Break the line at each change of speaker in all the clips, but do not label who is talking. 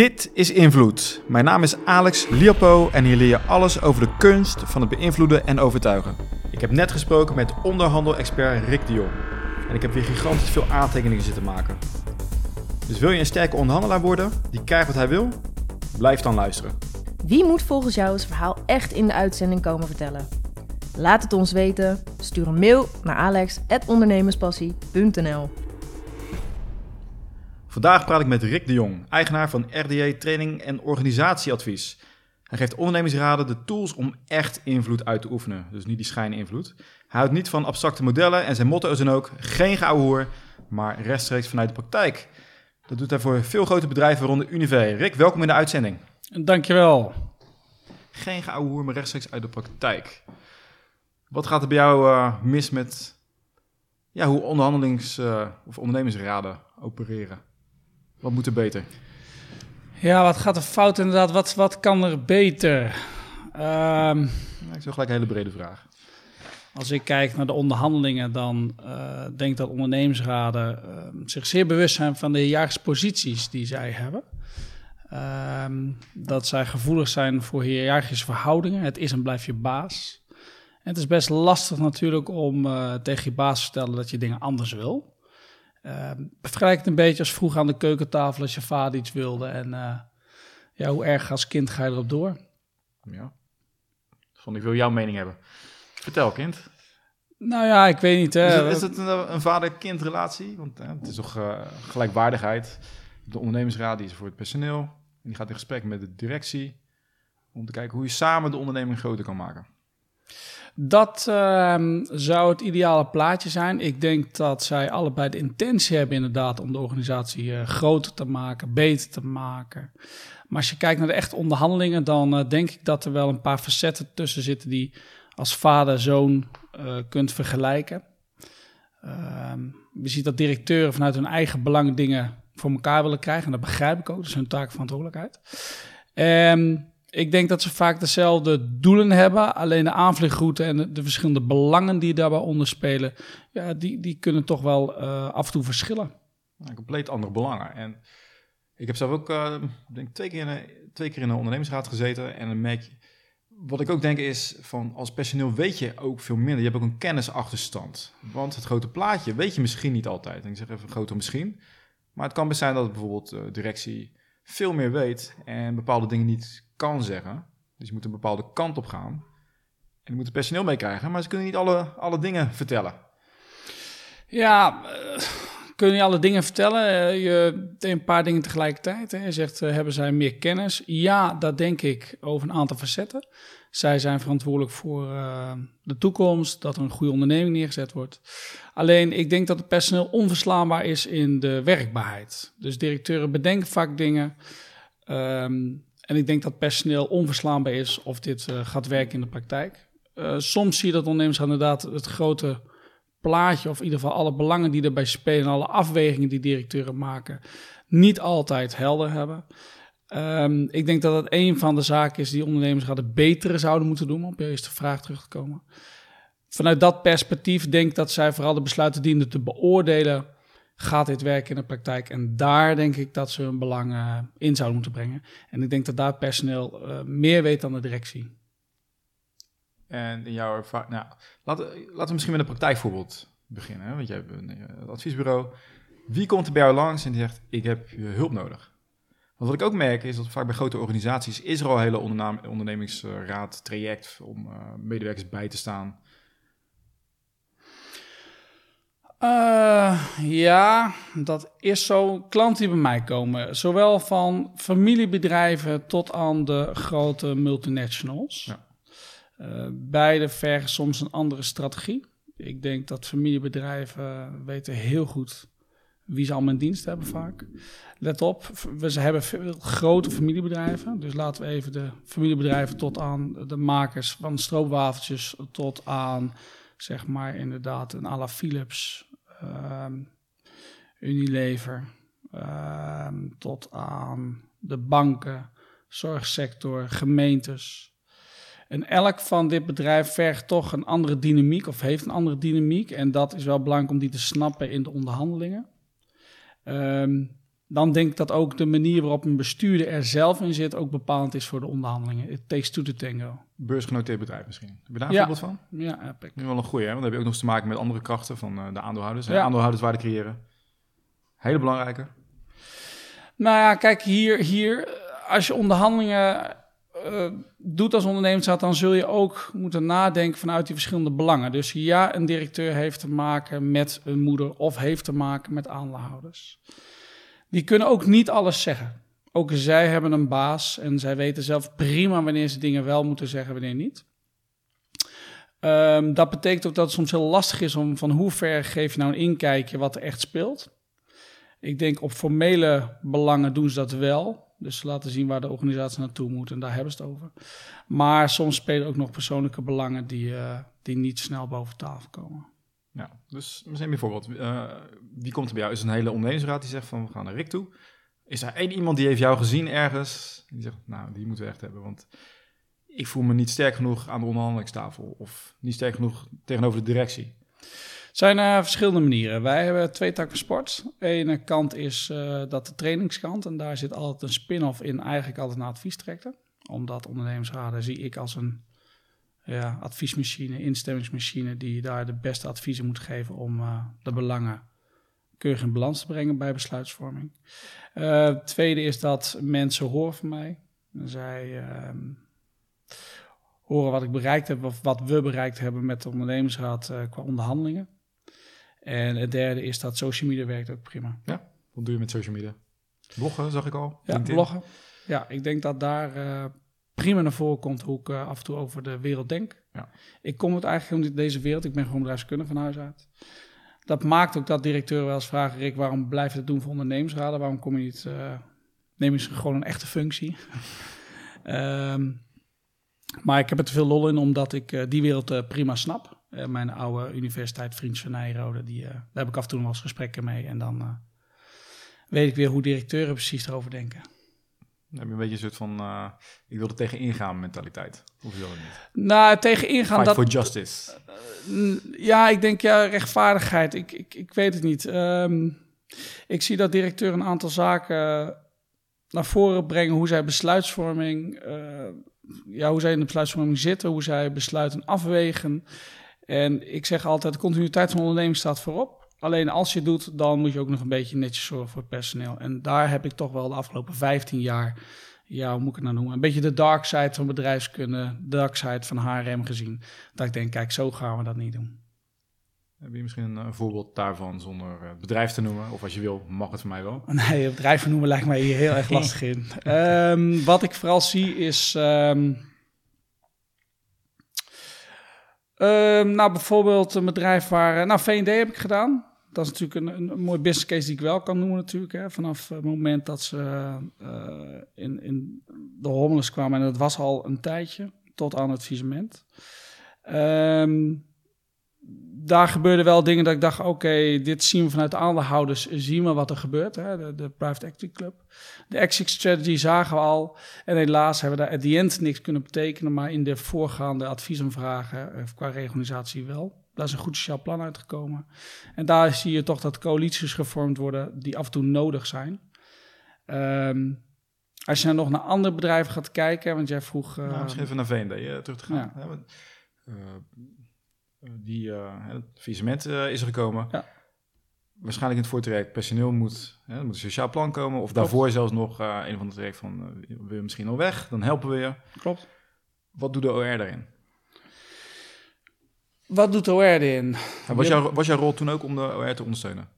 Dit is Invloed. Mijn naam is Alex Liapo en hier leer je alles over de kunst van het beïnvloeden en overtuigen. Ik heb net gesproken met onderhandel-expert Rick de Jong. En ik heb weer gigantisch veel aantekeningen zitten maken. Dus wil je een sterke onderhandelaar worden die krijgt wat hij wil? Blijf dan luisteren.
Wie moet volgens jou het verhaal echt in de uitzending komen vertellen? Laat het ons weten. Stuur een mail naar alex.ondernemerspassie.nl
Vandaag praat ik met Rick de Jong, eigenaar van RDA Training en Organisatieadvies. Hij geeft ondernemingsraden de tools om echt invloed uit te oefenen, dus niet die schijninvloed. Hij houdt niet van abstracte modellen en zijn motto is dan ook geen hoer, maar rechtstreeks vanuit de praktijk. Dat doet hij voor veel grote bedrijven rond de Unive. Rick, welkom in de uitzending.
Dankjewel.
Geen hoer, maar rechtstreeks uit de praktijk. Wat gaat er bij jou uh, mis met ja, hoe onderhandelings- uh, of ondernemingsraden opereren? Wat moet er beter?
Ja, wat gaat er fout inderdaad? Wat, wat kan er beter?
Um, ik zou gelijk een hele brede vraag.
Als ik kijk naar de onderhandelingen, dan uh, denk ik dat ondernemingsraden uh, zich zeer bewust zijn van de hiërarchische die zij hebben. Uh, dat zij gevoelig zijn voor hiërarchische verhoudingen. Het is en blijft je baas. En het is best lastig natuurlijk om uh, tegen je baas te vertellen dat je dingen anders wil. Uh, vergelijk het een beetje als vroeg aan de keukentafel als je vader iets wilde. En uh, ja, hoe erg als kind ga je erop door?
Ja. Van ik wil jouw mening hebben. Vertel, kind.
Nou ja, ik weet niet. Hè.
Is het, is het een, een vader-kind relatie? Want hè, het is toch uh, gelijkwaardigheid. De ondernemingsraad die is voor het personeel. En die gaat in gesprek met de directie. Om te kijken hoe je samen de onderneming groter kan maken.
Dat uh, zou het ideale plaatje zijn. Ik denk dat zij allebei de intentie hebben inderdaad om de organisatie uh, groter te maken, beter te maken. Maar als je kijkt naar de echte onderhandelingen, dan uh, denk ik dat er wel een paar facetten tussen zitten die als vader-zoon uh, kunt vergelijken. Ehm, je ziet dat directeuren vanuit hun eigen belang dingen voor elkaar willen krijgen. En dat begrijp ik ook, dat is hun taak verantwoordelijkheid. Um, ik denk dat ze vaak dezelfde doelen hebben, alleen de aanvliegroute en de, verschillende belangen die daarbij onderspelen, ja, die, die kunnen toch wel uh, af en toe verschillen.
Compleet andere belangen. En ik heb zelf ook uh, denk twee, keer in een, twee keer in ondernemingsraad gezeten en dan merk je, wat ik ook denk is van als personeel weet je ook veel minder. Je hebt ook een kennisachterstand. Want het grote plaatje weet je misschien niet altijd. Ik zeg even groter misschien. Maar het kan best zijn dat bijvoorbeeld uh, directie veel meer weet en bepaalde dingen niet kan zeggen. Dus je moet een bepaalde kant op gaan. En je moet het personeel meekrijgen, maar ze kunnen niet alle, alle dingen vertellen.
Ja, uh, kunnen niet alle dingen vertellen. Uh, je een paar dingen tegelijkertijd. Hè. Je zegt, uh, hebben zij meer kennis? Ja, dat denk ik over een aantal facetten. Zij zijn verantwoordelijk voor de toekomst, dat er een goede onderneming neergezet wordt. Alleen, ik denk dat het personeel onverslaanbaar is in de werkbaarheid. Dus directeuren bedenken vaak dingen. Um, en ik denk dat personeel onverslaanbaar is of dit uh, gaat werken in de praktijk. Uh, soms zie je dat ondernemers inderdaad het grote plaatje, of in ieder geval alle belangen die erbij spelen, alle afwegingen die directeuren maken, niet altijd helder hebben. Um, ik denk dat dat een van de zaken is die ondernemers hadden betere zouden moeten doen, om op je eerste vraag terug te komen. Vanuit dat perspectief denk ik dat zij vooral de besluiten dienen te beoordelen gaat dit werken in de praktijk? En daar denk ik dat ze hun belang uh, in zouden moeten brengen. En ik denk dat daar personeel uh, meer weet dan de directie.
En in jouw ervaring, nou, laten, laten we misschien met een praktijkvoorbeeld beginnen. Want jij hebt een uh, adviesbureau. Wie komt er bij jou langs en zegt, ik heb hulp nodig? Want wat ik ook merk is dat vaak bij grote organisaties is er al een hele ondernemingsraad, traject om medewerkers bij te staan.
Uh, ja, dat is zo. Klanten die bij mij komen, zowel van familiebedrijven tot aan de grote multinationals. Ja. Uh, beide vergen soms een andere strategie. Ik denk dat familiebedrijven weten heel goed wie ze allemaal in dienst hebben vaak. Let op, we hebben veel grote familiebedrijven. Dus laten we even de familiebedrijven tot aan de makers van stroopwafeltjes... tot aan, zeg maar, inderdaad een à la Philips Unilever, um, tot aan de banken, zorgsector, gemeentes. En elk van dit bedrijf vergt toch een andere dynamiek of heeft een andere dynamiek. En dat is wel belangrijk om die te snappen in de onderhandelingen. Um, dan denk ik dat ook de manier waarop een bestuurder er zelf in zit ook bepalend is voor de onderhandelingen. It takes to tango.
Beursgenoteerd bedrijf misschien. Heb je daar een
Ja.
voorbeeld van?
Ja, heb ik.
Nu wel een goeie, hè? Want dan heb je ook nog eens te maken met andere krachten van eh, de aandeelhouders.
Ja.
Aandeelhouderswaarde creëren. Hele belangrijke.
Nou ja, kijk, hier, hier als je onderhandelingen eh, doet als ondernemersraad, dan zul je ook moeten nadenken vanuit die verschillende belangen. Dus ja, een directeur heeft te maken met een moeder of heeft te maken met aandeelhouders. Die kunnen ook niet alles zeggen. Ook zij hebben een baas en zij weten zelf prima wanneer ze dingen wel moeten zeggen, wanneer niet. Ehm, dat betekent ook dat het soms heel lastig is om van hoe ver geef je nou een inkijkje wat er echt speelt. Ik denk op formele belangen doen ze dat wel. Dus ze laten zien waar de organisatie naartoe moet en daar hebben ze het over. Maar soms spelen ook nog persoonlijke belangen die, eh, die niet snel boven tafel komen.
Ja, dus misschien bijvoorbeeld, eh, wie komt er bij jou? Is een hele ondernemingsraad die zegt van we gaan naar Rick toe? Is er één iemand die heeft jou gezien ergens? Die zegt, nou, die moeten we echt hebben, want ik voel me niet sterk genoeg aan de onderhandelingstafel of niet sterk genoeg tegenover de directie.
Het zijn eh, verschillende manieren. Wij hebben twee takken sport. De ene kant is eh, dat de trainingskant. En daar zit altijd een spin-off in, eigenlijk altijd naar adviestrajecten. Omdat ondernemersraden zie ik als een ja, adviesmachine, instemmingsmachine... die daar de beste adviezen moet geven om eh, de belangen keurig in balans te brengen bij besluitvorming. Eh, tweede is dat mensen horen van mij. Zij ehm, horen wat ik bereikt heb of wat we bereikt hebben met de ondernemingsraad eh, qua onderhandelingen. En het derde is dat social media werkt ook prima.
Wat doe je met social media? Bloggen, zag ik al.
Ja,
LinkedIn.
bloggen. Ja, ik denk dat daar prima naar voren komt hoe ik eh, af en toe over de wereld denk.
Ja.
Ik kom het eigenlijk uit deze wereld. Ik ben gewoon bedrijfskundige van huis uit. Dat maakt ook dat directeuren wel eens vragen... Rick, waarom blijf je het doen voor ondernemersraden? Waarom kom je niet... eh neem eens gewoon een echte functie. Ehm, maar ik heb er te veel lol in, omdat ik eh, die wereld prima snap. Mijn oude universiteit, Vriends van Nijrode, die, daar heb ik af en toe nog wel eens gesprekken mee. En dan weet ik weer hoe directeuren precies erover denken.
Dan heb je een beetje een soort van, eh, ik wil er tegen ingaan mentaliteit. Of wil niet?
Nou, tegen ingaan
Fight
dat...
for justice.
Mm, Ja, ik denk ja, rechtvaardigheid. Ik, ik, ik weet het niet. Ehm, ik zie dat directeur een aantal zaken naar voren brengen. Hoe zij besluitvorming, eh, ja, hoe zij in de besluitvorming zitten, hoe zij besluiten afwegen. En ik zeg altijd, de continuïteit van de onderneming staat voorop. Alleen als je het doet, dan moet je ook nog een beetje netjes zorgen voor het personeel. En daar heb ik toch wel de afgelopen 15 jaar, ja, hoe moet ik het nou noemen? Een beetje de dark side van bedrijfskunde, de dark side van HRM gezien. Dat ik denk, kijk, zo gaan we dat niet doen.
Heb je misschien een, een voorbeeld daarvan zonder eh, bedrijf te noemen? Of als je wil, mag het voor mij wel.
Nee, bedrijf noemen lijkt mij hier heel erg lastig in. Ehm, wat ik vooral zie is... ehm, ehm, nou, bijvoorbeeld een bedrijf waar... eh, Nou, V&D heb ik gedaan. Dat is natuurlijk een, een, mooi business case die ik wel kan noemen natuurlijk. Hè. Vanaf het moment dat ze eh, in, in de hommeles kwamen... en dat was al een tijdje, tot aan het visement. Ehm daar gebeurden wel dingen dat ik dacht, oké, dit zien we vanuit de aandeelhouders, zien we wat er gebeurt, hè, de, de Private Equity Club. De exit strategy zagen we al en helaas hebben we daar at the end niks kunnen betekenen, maar in de voorgaande adviesenvragen eh, qua reorganisatie wel. Daar is een goed sociaal plan uitgekomen. En daar zie je toch dat coalities gevormd worden die af en toe nodig zijn. Ehm, als je nou nog naar andere bedrijven gaat kijken, want jij vroeg... eh,
nou, misschien even naar V&D eh, terug te gaan.
Ja.
Want, eh, die, eh, het faillissement is er gekomen.
Ja.
Waarschijnlijk in het voortraject personeel moet, hè, moet een sociaal plan komen. Of daarvoor zelfs nog een van de traject van, eh, wil je misschien al weg? Dan helpen we je.
Klopt.
Wat doet de OR daarin?
Wat doet OR erin?
En was, jouw, was jouw rol toen ook om de OR te ondersteunen?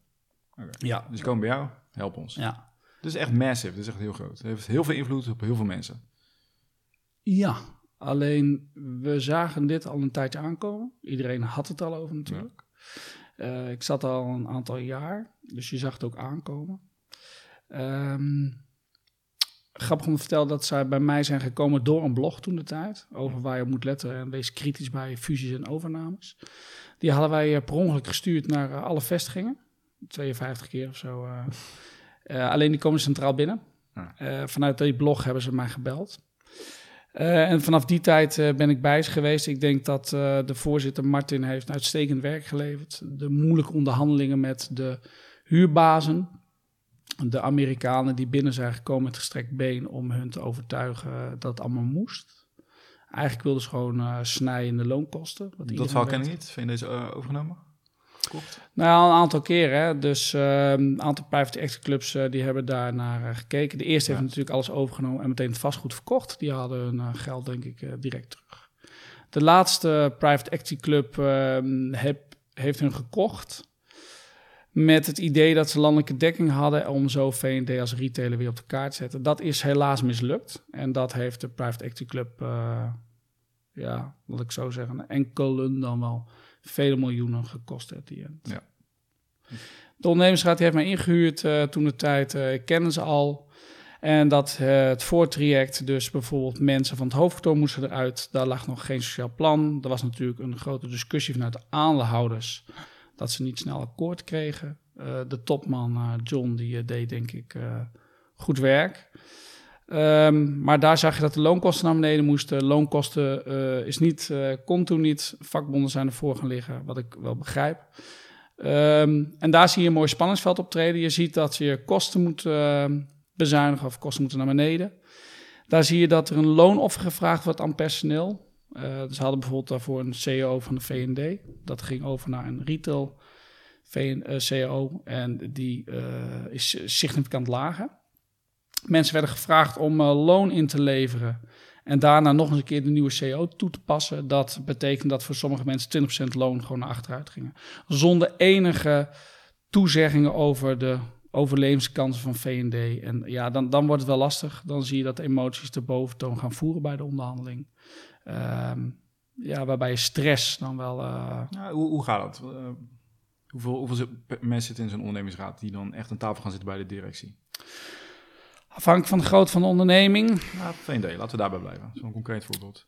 Ja.
Dus komen bij jou, help ons.
Ja.
Dit is echt massive, dit is echt heel groot. Het heeft heel veel invloed op heel veel mensen.
Ja, alleen we zagen dit al een tijdje aankomen. Iedereen had het al over natuurlijk. Eh, ik zat al een aantal jaar, dus je zag het ook aankomen. Ehm, grappig om te vertellen dat zij bij mij zijn gekomen door een blog toen de tijd. Over waar je op moet letten en wees kritisch bij fusies en overnames. Die hadden wij eh, per ongeluk gestuurd naar eh, alle vestigingen. 52 keer of zo. eh. Alleen die komen centraal binnen. Vanuit die blog hebben ze mij gebeld. En vanaf die tijd ben ik bij ze geweest. Ik denk dat de voorzitter Martin heeft uitstekend werk geleverd. De moeilijke onderhandelingen met de huurbazen. De Amerikanen die binnen zijn gekomen met gestrekt been om hun te overtuigen dat het allemaal moest. Eigenlijk wilden ze gewoon uh, snijden in de loonkosten. Wat
Dat verhaal ken ik niet. Vind je deze eh, overgenomen? Kocht?
Nou, een aantal keren. Dus eh, een aantal private equity clubs eh, die hebben daar naar eh, gekeken. De eerste
Ja.
heeft natuurlijk alles overgenomen en meteen het vastgoed verkocht. Die hadden hun eh, geld denk ik eh, direct terug. De laatste private equity club eh, heb, heeft hun gekocht met het idee dat ze landelijke dekking hadden om zo V&D als retailer weer op de kaart te zetten. Dat is helaas mislukt en dat heeft de private equity club, eh, ja, wat ik zo zeggen, enkelen dan wel vele miljoenen gekost at the end.
Ja.
De ondernemingsraad die heeft mij ingehuurd eh, toen de tijd. eh, ik kende ze al. En dat het voortraject, dus bijvoorbeeld mensen van het hoofdkantoor moesten eruit. Daar lag nog geen sociaal plan. Er was natuurlijk een grote discussie vanuit de aandeelhouders dat ze niet snel akkoord kregen. Eh, de topman eh, John die eh, deed denk ik goed werk. Ehm, maar daar zag je dat de loonkosten naar beneden moesten. Loonkosten is niet, kon toen niet. Vakbonden zijn ervoor gaan liggen, wat ik wel begrijp. Ehm, en daar zie je een mooi spanningsveld optreden. Je ziet dat je kosten moet bezuinigen of kosten moeten naar beneden. Daar zie je dat er een loonoffer gevraagd wordt aan personeel. Eh dus ze hadden bijvoorbeeld daarvoor een CEO van de V&D. Dat ging over naar een retail VN, eh, CEO en die eh, is significant lager. Mensen werden gevraagd om loon in te leveren en daarna nog eens een keer de nieuwe CEO toe te passen. Dat betekent dat voor sommige mensen 20% loon gewoon naar achteruit gingen. Zonder enige toezeggingen over de overlevingskansen van V&D. En ja, dan, dan wordt het wel lastig. Dan zie je dat de emoties de boventoon gaan voeren bij de onderhandeling. Ehm, ja, waarbij je stress dan wel... eh,
Ja, hoe, hoe gaat dat? Eh, hoeveel hoeveel mensen zitten in zo'n ondernemingsraad die dan echt aan tafel gaan zitten bij de directie?
afhankelijk van de grootte van de onderneming.
Nou, VND, laten we daarbij blijven. Zo'n concreet voorbeeld.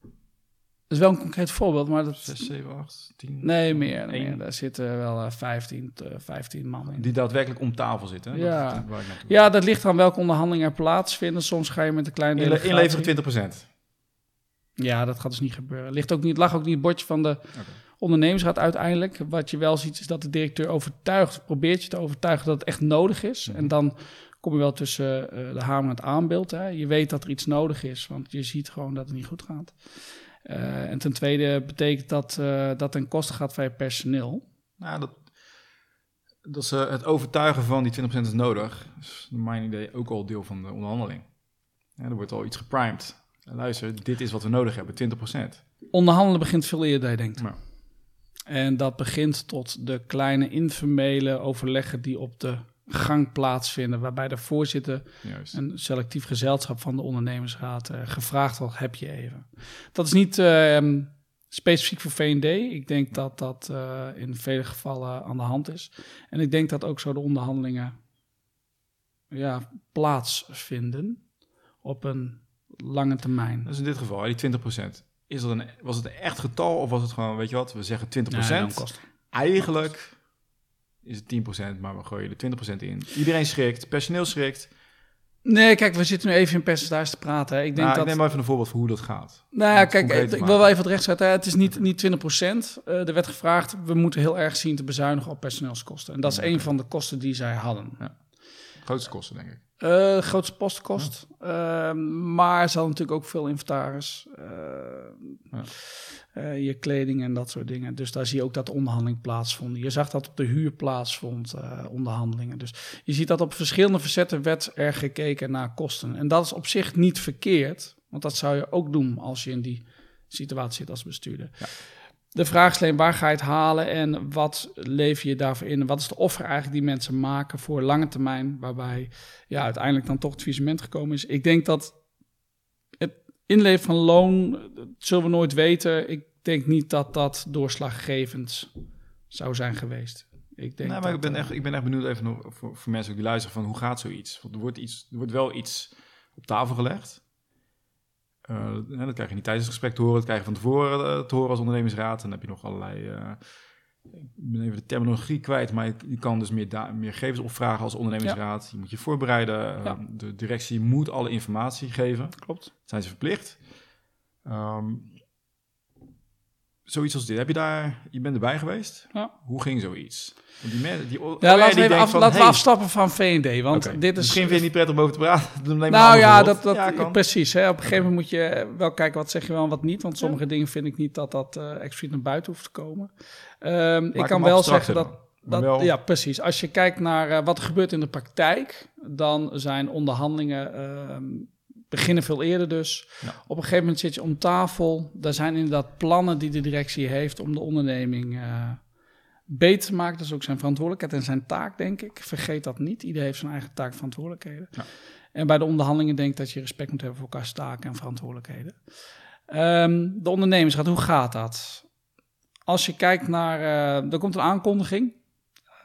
Dat is wel een concreet voorbeeld, maar dat...
6, 7, 8, 10.
Nee, meer. Meer. Daar zitten wel eh, 15, eh, 15 man in.
Die daadwerkelijk om tafel zitten. hè?
Ja.
Dat
Ja, dat ligt aan welke onderhandelingen er plaatsvinden. Soms ga je met een kleine delegatie.
Inleveren 20%.
Ja, dat gaat dus niet gebeuren. Ligt ook niet, lag ook niet het bordje van de ondernemingsraad uiteindelijk. Wat je wel ziet is dat de directeur overtuigt, probeert je te overtuigen dat het echt nodig is.
Mhm.
En dan kom je wel tussen eh, de hamer en het aanbeeld. Hè. Je weet dat er iets nodig is, want je ziet gewoon dat het niet goed gaat. Eh, en ten tweede betekent dat eh, dat ten koste gaat van je personeel.
Nou, dat, dat is, het overtuigen van die 20% is nodig. is naar mijn idee ook al deel van de onderhandeling. Ja, er wordt al iets geprimed. Luister, dit is wat we nodig hebben, 20%.
Onderhandelen begint veel eerder dan je denkt.
Ja.
En dat begint tot de kleine informele overleggen die op de gang plaatsvinden, waarbij de voorzitter
Juist.
een selectief gezelschap van de ondernemersraad eh, gevraagd wordt, heb je even. Dat is niet ehm, specifiek voor V&D. Ik denk dat dat eh, in vele gevallen aan de hand is. En ik denk dat ook zo de onderhandelingen ja, plaatsvinden op een lange termijn.
Dus in dit geval, die 20%. Is dat een, was het een echt getal of was het gewoon, weet je wat, we zeggen 20%?
Nee,
Eigenlijk is het 10%, maar we gooien er 20% in. Iedereen schrikt, personeel schrikt.
Nee, kijk, we zitten nu even in percentage te praten. hè. Ik denk
Nou,
dat...
ik neem maar even een voorbeeld van hoe dat gaat.
Nou ja, kijk, ik wil wel even het recht zetten. hè. Het is niet, niet 20 procent. er werd gevraagd, we moeten heel erg zien te bezuinigen op personeelskosten. En dat is
Ja,
een van de kosten die zij hadden.
Grootste kosten, denk ik.
Eh, de grootste postkost. Ehm, maar ze hadden natuurlijk ook veel inventaris. eh,
Ja.
eh, je kleding en dat soort dingen. Dus daar zie je ook dat de onderhandeling plaatsvond. Je zag dat op de huur plaatsvond, eh, onderhandelingen. Dus je ziet dat op verschillende facetten werd er gekeken naar kosten. En dat is op zich niet verkeerd. Want dat zou je ook doen als je in die situatie zit als bestuurder.
Ja.
De vraag is alleen, waar ga je het halen en wat lever je daarvoor in? Wat is de offer eigenlijk die mensen maken voor lange termijn, waarbij ja, uiteindelijk dan toch het visement gekomen is? Ik denk dat het inleveren van loon, dat zullen we nooit weten. Ik denk niet dat dat doorslaggevend zou zijn geweest. Ik denk
maar ik ben,
eh,
echt, ik ben echt benieuwd even nog voor, voor mensen die luisteren van hoe gaat zoiets? Want er wordt, iets, er wordt wel iets op tafel gelegd. Hè, dat krijg je niet tijdens het gesprek te horen, dat krijg je van tevoren eh, te horen als ondernemingsraad. En dan heb je nog allerlei, eh, ik ben even de terminologie kwijt, maar je, kan dus meer, meer gegevens opvragen als ondernemingsraad. Je moet je voorbereiden, de directie moet alle informatie geven.
Klopt.
zijn ze verplicht. Ehm, zoiets als dit, heb je daar, je bent erbij geweest?
Ja.
Hoe ging zoiets? Want die, me- die,
Ja,
oh,
laten,
die
af,
van,
laten we
hey,
afstappen van V&D, want dit is...
Misschien vind je het niet prettig om over te praten.
Nou ja, dat, dat,
Ja,
precies. Hè. Op een gegeven moment moet je wel kijken wat zeg je wel en wat niet. Want sommige dingen vind ik niet dat dat eh expliciet naar buiten hoeft te komen. Ehm, ik kan wel zeggen dat... dat
wel-
Ja, precies. Als je kijkt naar eh, wat er gebeurt in de praktijk, dan zijn onderhandelingen ehm, beginnen veel eerder dus.
Ja.
Op een gegeven moment zit je om tafel. Daar zijn inderdaad plannen die de directie heeft om de onderneming eh, beter te maken. Dat is ook zijn verantwoordelijkheid en zijn taak, denk ik. Vergeet dat niet. Iedereen heeft zijn eigen taak en verantwoordelijkheden.
Ja.
En bij de onderhandelingen denk ik dat je respect moet hebben voor elkaars taken en verantwoordelijkheden. Ehm, de ondernemersraad, hoe gaat dat? Als je kijkt naar, eh, er komt een aankondiging.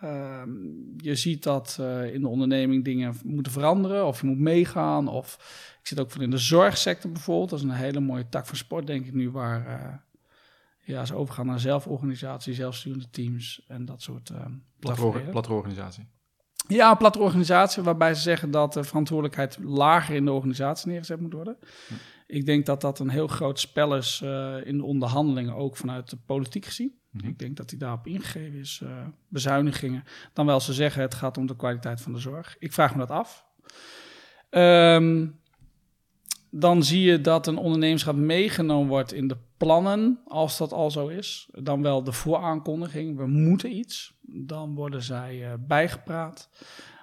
Ehm, je ziet dat eh, in de onderneming dingen moeten veranderen of je moet meegaan. Of ik zit ook van in de zorgsector bijvoorbeeld. Dat is een hele mooie tak van sport, denk ik nu, waar eh, ja, ze overgaan naar zelforganisatie, zelfsturende teams en dat soort uh,
Platte, platte organisatie.
Ja, een platte organisatie waarbij ze zeggen dat de verantwoordelijkheid lager in de organisatie neergezet moet worden.
Hm.
Ik denk dat dat een heel groot spel is uh, in de onderhandelingen, ook vanuit de politiek gezien.
Mhm.
Ik denk dat die daarop ingegeven is, uh, bezuinigingen. Dan wel ze zeggen het gaat om de kwaliteit van de zorg. Ik vraag me dat af. Um, dan zie je dat een ondernemerschap meegenomen wordt in de plannen, als dat al zo is. Dan wel de vooraankondiging, we moeten iets. Dan worden zij uh, bijgepraat.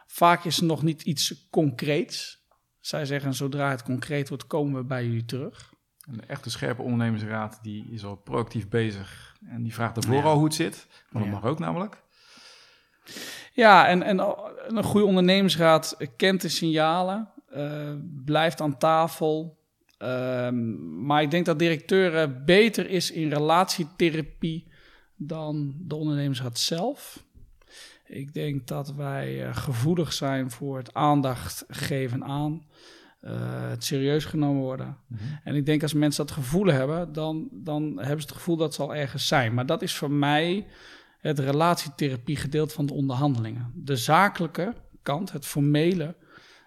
Vaak is er nog niet iets concreets. Zij zeggen, zodra het concreet wordt, komen we bij jullie terug.
Een echte scherpe ondernemersraad, die is al proactief bezig. En die vraagt ervoor
Ja.
al hoe het zit. Maar dat
Ja.
mag ook namelijk.
Ja, en, en een goede ondernemingsraad kent de signalen, uh, blijft aan tafel. Um, maar ik denk dat directeuren beter is in relatietherapie dan de ondernemingsraad zelf. Ik denk dat wij uh, gevoelig zijn voor het aandacht geven aan, uh, het serieus genomen worden.
Mhm.
En ik denk als mensen dat gevoel hebben, dan, dan hebben ze het gevoel dat ze al ergens zijn. Maar dat is voor mij het relatietherapie gedeelte van de onderhandelingen. De zakelijke kant, het formele,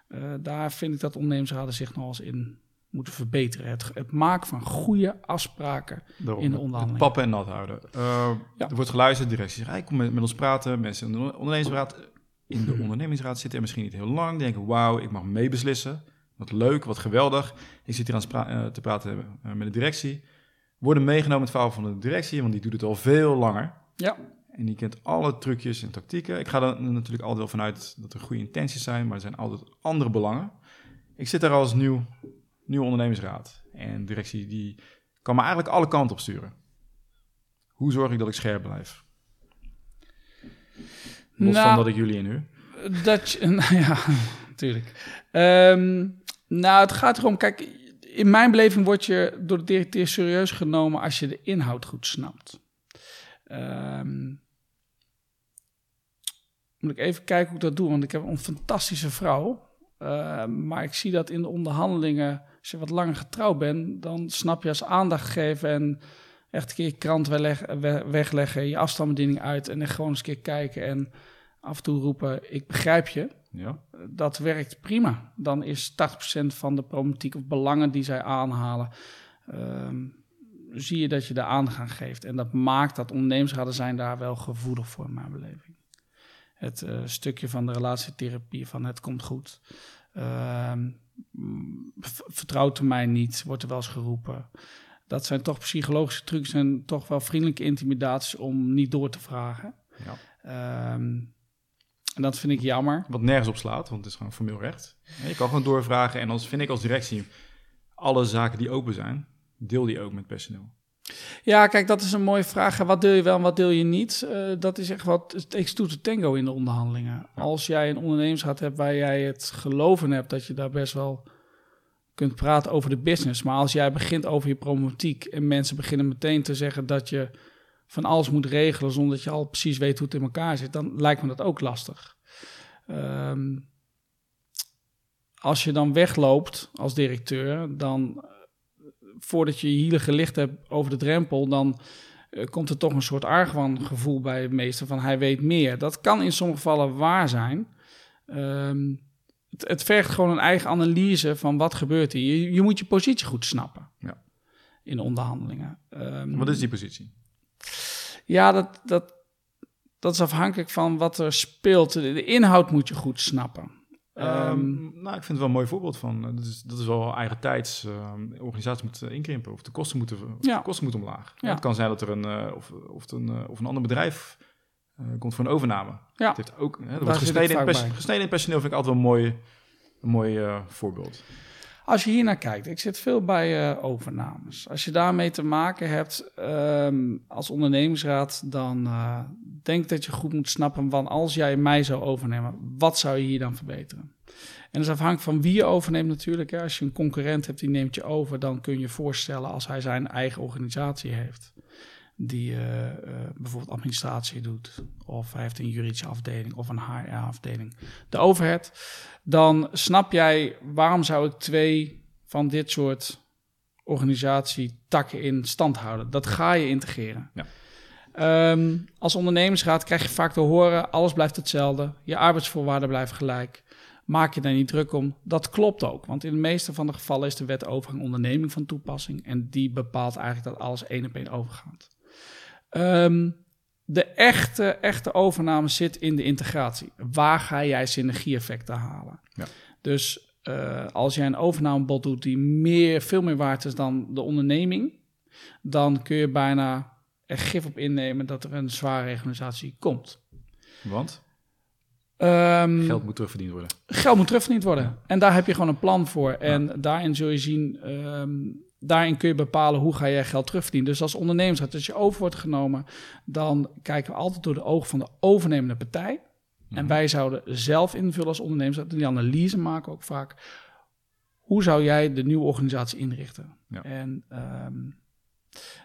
uh, daar vind ik dat ondernemersraden zich nog eens in moeten verbeteren. Het, het maken van goede afspraken
Daarom,
in de
het
onderhandelingen.
Pappen en nat houden. Uh,
Ja.
Er wordt geluisterd, de directie zegt, hey, kom met, met ons praten. Mensen in de ondernemingsraad, in de ondernemingsraad zitten er misschien niet heel lang. Denken, wauw, ik mag meebeslissen. Wat leuk, wat geweldig. Ik zit hier aan uh, te praten uh, met de directie. Worden meegenomen het verhaal van de directie, want die doet het al veel langer.
Ja,
En die kent alle trucjes en tactieken. Ik ga er natuurlijk altijd wel vanuit dat er goede intenties zijn, maar er zijn altijd andere belangen. Ik zit daar als nieuw, nieuw ondernemingsraad. En directie die kan me eigenlijk alle kanten op sturen. Hoe zorg ik dat ik scherp blijf? Los
Nou,
van dat ik jullie inhuur.
Dat je, nou ja, natuurlijk. Ehm, nou, het gaat erom, kijk, in mijn beleving word je door de directeur serieus genomen als je de inhoud goed snapt. Ehm, moet ik even kijken hoe ik dat doe, want ik heb een fantastische vrouw. Uh, maar ik zie dat in de onderhandelingen, als je wat langer getrouwd bent, dan snap je als aandacht geven en echt een keer je krant wegleggen, je afstandsbediening uit en echt gewoon eens een keer kijken en af en toe roepen, ik begrijp je.
Ja.
Dat werkt prima. Dan is 80% van de problematiek of belangen die zij aanhalen, um, zie je dat je daar aandacht aan geeft. En dat maakt dat ondernemersraden zijn daar wel gevoelig voor in mijn beleving. Het uh, stukje van de relatietherapie, van het komt goed. Uh, vertrouwt u mij niet, wordt er wel eens geroepen. Dat zijn toch psychologische trucs en toch wel vriendelijke intimidaties om niet door te vragen.
Ja.
Um, en dat vind ik jammer.
Wat nergens op slaat, want het is gewoon formeel recht. Je kan gewoon doorvragen en als vind ik als directie alle zaken die open zijn, deel die ook met personeel.
Ja, kijk, dat is een mooie vraag. Wat deel je wel en wat deel je niet? Uh, dat is echt wat het takes two to tango in de onderhandelingen. Ja. Als jij een ondernemersraad hebt waar jij het geloven hebt dat je daar best wel kunt praten over de business. Maar als jij begint over je problematiek en mensen beginnen meteen te zeggen dat je van alles moet regelen zonder dat je al precies weet hoe het in elkaar zit, dan lijkt me dat ook lastig. Um, als je dan wegloopt als directeur, dan voordat je je hielen gelicht hebt over de drempel, dan uh, komt er toch een soort argwangevoel bij het meester van hij weet meer. Dat kan in sommige gevallen waar zijn. Um, het, het, vergt gewoon een eigen analyse van wat gebeurt hier. Je, je moet je positie goed snappen
ja.
in de onderhandelingen. Um,
wat is die positie?
Ja, dat, dat, dat is afhankelijk van wat er speelt. De inhoud moet je goed snappen.
Ehm,
Ehm,
nou, ik vind het wel een mooi voorbeeld van. eh, Dat is, dat is wel eigen tijds. ehm, organisatie moet eh, inkrimpen of de kosten moeten,
Ja.
de kosten moeten omlaag.
Ja.
Het kan zijn dat er een, eh, of, of, een, of een ander bedrijf komt voor een overname.
Ja.
Het heeft ook, hè, er wordt gesneden in, gesneden personeel vind ik altijd wel een mooi, een mooi voorbeeld.
Als je hier naar kijkt, ik zit veel bij eh, overnames. Als je daarmee te maken hebt ehm, als ondernemingsraad, dan eh, denk dat je goed moet snappen van als jij mij zou overnemen, wat zou je hier dan verbeteren? En dat is afhankelijk van wie je overneemt natuurlijk. Als je een concurrent hebt die neemt je over, dan kun je voorstellen als hij zijn eigen organisatie heeft. Die eh, eh, bijvoorbeeld administratie doet, of hij heeft een juridische afdeling of een HR-afdeling. De overhead, dan snap jij waarom zou ik twee van dit soort organisatietakken in stand houden. Dat ga je integreren.
Ja.
Ehm, als ondernemingsraad krijg je vaak te horen: alles blijft hetzelfde, je arbeidsvoorwaarden blijven gelijk. Maak je daar niet druk om. Dat klopt ook, want in de meeste van de gevallen is de wet overgang onderneming van toepassing en die bepaalt eigenlijk dat alles één op één overgaat. Ehm, de echte, echte overname zit in de integratie. Waar ga jij synergie-effecten halen?
Ja.
Dus eh, als jij een overnamebod doet die meer, veel meer waard is dan de onderneming, dan kun je bijna er gif op innemen dat er een zware reorganisatie komt.
Want
Ehm,
geld moet terugverdiend worden.
geld moet terugverdiend worden. En daar heb je gewoon een plan voor. En daarin zul je zien, ehm, daarin kun je bepalen hoe ga jij geld terugverdienen. Dus als ondernemer, als je over wordt genomen, dan kijken we altijd door de ogen van de overnemende partij. En wij zouden zelf invullen als ondernemers, die analyse maken ook vaak. Hoe zou jij de nieuwe organisatie inrichten?
Ja.
En ehm,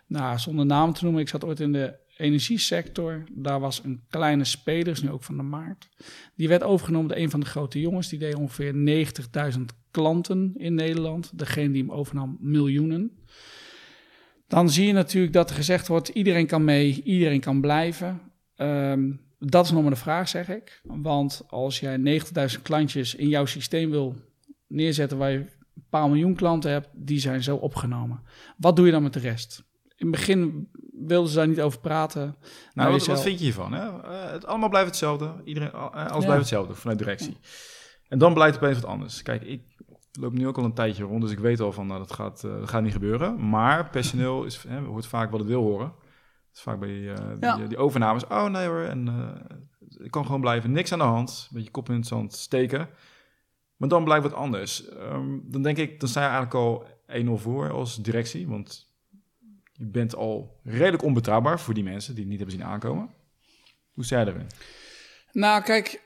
nou, zonder naam te noemen, ik zat ooit in de energiesector. Daar was een kleine speler, is nu ook van de markt. Die werd overgenomen door een van de grote jongens. Die deed ongeveer 90.000 klanten in Nederland. Degene die hem overnam, miljoenen. Dan zie je natuurlijk dat er gezegd wordt: iedereen kan mee, iedereen kan blijven. Ehm, dat is nog maar de vraag, zeg ik. Want als jij 90.000 klantjes in jouw systeem wil neerzetten waar je een paar miljoen klanten hebt, die zijn zo opgenomen. Wat doe je dan met de rest? In het begin wilden ze daar niet over praten.
Nou, wat, vind je hiervan? Hè? Eh, het allemaal blijft hetzelfde. Iedereen, eh, alles
Ja.
blijft hetzelfde vanuit directie. En dan blijkt opeens wat anders. Kijk, ik loop nu ook al een tijdje rond, dus ik weet al van, nou, dat gaat, eh, dat gaat niet gebeuren. Maar personeel is, hè, hoort vaak wat het wil horen. Dat is vaak bij die, die,
Ja.
die overnames. Oh nee hoor, en ik kan gewoon blijven. Niks aan de hand. Een beetje kop in het zand steken. Maar dan blijkt wat anders. Ehm, dan denk ik, dan sta je eigenlijk al 1-0 voor als directie. Want je bent al redelijk onbetrouwbaar voor die mensen die het niet hebben zien aankomen. Hoe sta erin?
Nou, kijk.